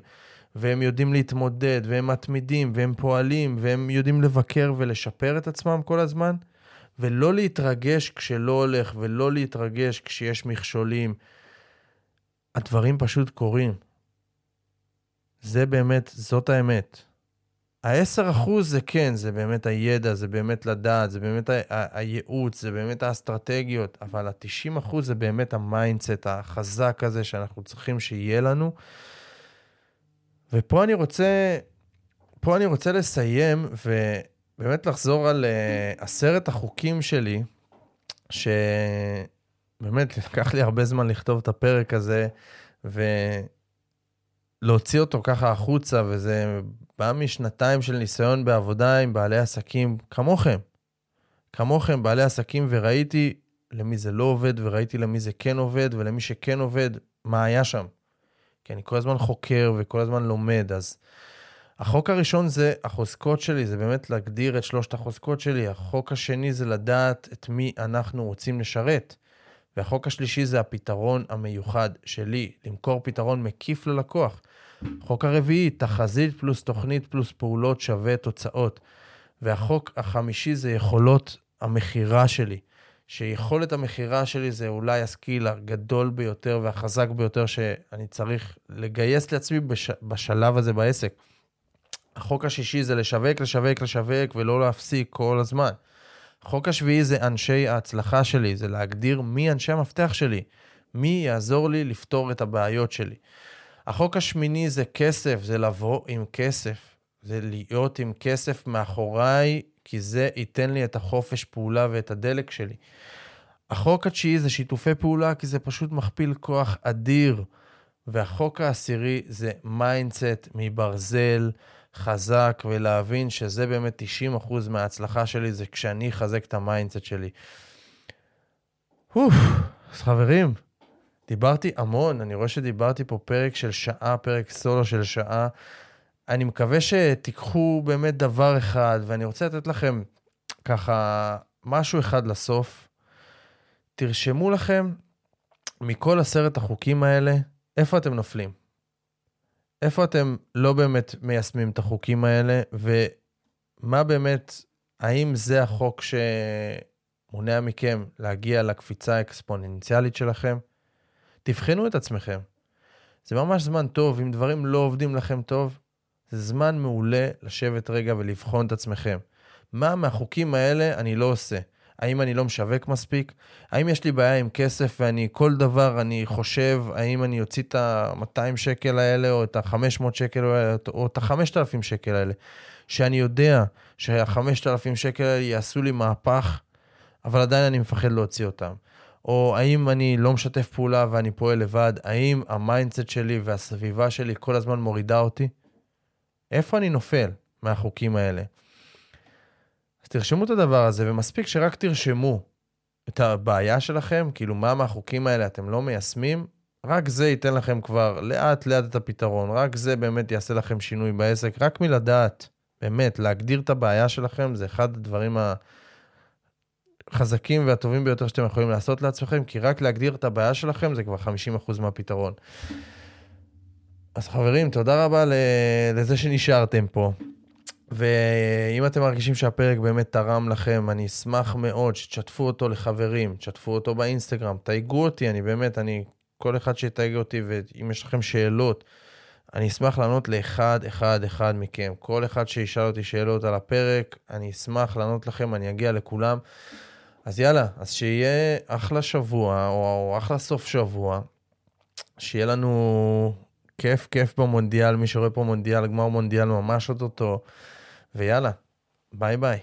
והם יודעים להתמודד, והם מתמידים, והם פועלים, והם יודעים לבקר ולשפר את עצמם כל הזמן, ולא להתרגש כשלא הולך, ולא להתרגש כשיש מכשולים. הדברים פשוט קורים. זה באמת, זאת האמת. ה-10% זה כן, זה באמת הידע, זה באמת לדעת, זה באמת הייעוץ, זה באמת האסטרטגיות, אבל ה-90% זה באמת ה mindset החזק הזה שאנחנו צריכים שיהיה לנו. ופה אני רוצה, פה אני רוצה לסיים ובאמת לחזור על uh, עשרת החוקים שלי, שבאמת לקח לי הרבה זמן לכתוב את הפרק הזה, ולהוציא אותו ככה החוצה, וזה בא משנתיים של ניסיון בעבודה עם בעלי עסקים כמוכם. כמוכם, בעלי עסקים, וראיתי למי זה לא עובד, וראיתי למי זה כן עובד, ולמי שכן עובד, מה היה שם. כי אני כל הזמן חוקר וכל הזמן לומד, אז החוק הראשון זה החוזקות שלי, זה באמת להגדיר את שלושת החוזקות שלי. החוק השני זה לדעת את מי אנחנו רוצים לשרת. והחוק השלישי זה הפתרון המיוחד שלי, למכור פתרון מקיף ללקוח. חוק הרביעי, תחזית פלוס תוכנית פלוס פעולות שווה תוצאות. והחוק החמישי זה יכולות המכירה שלי. שיכולת המכירה שלי זה אולי הסקיל הגדול ביותר והחזק ביותר שאני צריך לגייס לעצמי בש... בשלב הזה בעסק. החוק השישי זה לשווק, לשווק, לשווק ולא להפסיק כל הזמן. החוק השביעי זה אנשי ההצלחה שלי, זה להגדיר מי אנשי המפתח שלי, מי יעזור לי לפתור את הבעיות שלי. החוק השמיני זה כסף, זה לבוא עם כסף, זה להיות עם כסף מאחוריי כי זה ייתן לי את החופש פעולה ואת הדלק שלי. החוק התשיעי זה שיתופי פעולה, כי זה פשוט מכפיל כוח אדיר. והחוק העשירי זה mindset מברזל, חזק, ולהבין שזה באמת 90% מההצלחה שלי, זה כשאני אחזק את ה mindset שלי. אוף, אז חברים, דיברתי המון, אני רואה שדיברתי פה פרק של שעה, פרק סולו של שעה. אני מקווה שתיקחו באמת דבר אחד, ואני רוצה לתת לכם ככה משהו אחד לסוף. תרשמו לכם מכל עשרת החוקים האלה, איפה אתם נופלים. איפה אתם לא באמת מיישמים את החוקים האלה, ומה באמת, האם זה החוק שמונע מכם להגיע לקפיצה האקספוננציאלית שלכם? תבחנו את עצמכם. זה ממש זמן טוב, אם דברים לא עובדים לכם טוב, זה זמן מעולה לשבת רגע ולבחון את עצמכם. מה מהחוקים האלה אני לא עושה? האם אני לא משווק מספיק? האם יש לי בעיה עם כסף ואני כל דבר אני חושב, האם אני אוציא את ה-200 שקל האלה או את ה-500 שקל האלה או את ה-5,000 שקל האלה, שאני יודע שה-5,000 שקל האלה יעשו לי מהפך, אבל עדיין אני מפחד להוציא אותם. או האם אני לא משתף פעולה ואני פועל לבד, האם ה mindset שלי והסביבה שלי כל הזמן מורידה אותי? איפה אני נופל מהחוקים האלה? אז תרשמו את הדבר הזה, ומספיק שרק תרשמו את הבעיה שלכם, כאילו מה מהחוקים האלה אתם לא מיישמים, רק זה ייתן לכם כבר לאט לאט את הפתרון, רק זה באמת יעשה לכם שינוי בעסק, רק מלדעת, באמת, להגדיר את הבעיה שלכם, זה אחד הדברים החזקים והטובים ביותר שאתם יכולים לעשות לעצמכם, כי רק להגדיר את הבעיה שלכם זה כבר 50% מהפתרון. אז חברים, תודה רבה לזה שנשארתם פה. ואם אתם מרגישים שהפרק באמת תרם לכם, אני אשמח מאוד שתשתפו אותו לחברים, תשתפו אותו באינסטגרם, תייגו אותי, אני באמת, אני, כל אחד שיתייג אותי, ואם יש לכם שאלות, אני אשמח לענות לאחד, אחד, אחד מכם. כל אחד שישאל אותי שאלות על הפרק, אני אשמח לענות לכם, אני אגיע לכולם. אז יאללה, אז שיהיה אחלה שבוע, או אחלה סוף שבוע, שיהיה לנו כיף כיף במונדיאל, מי שרואה פה מונדיאל, גמר מונדיאל ממש אוטוטו, ויאללה, ביי ביי.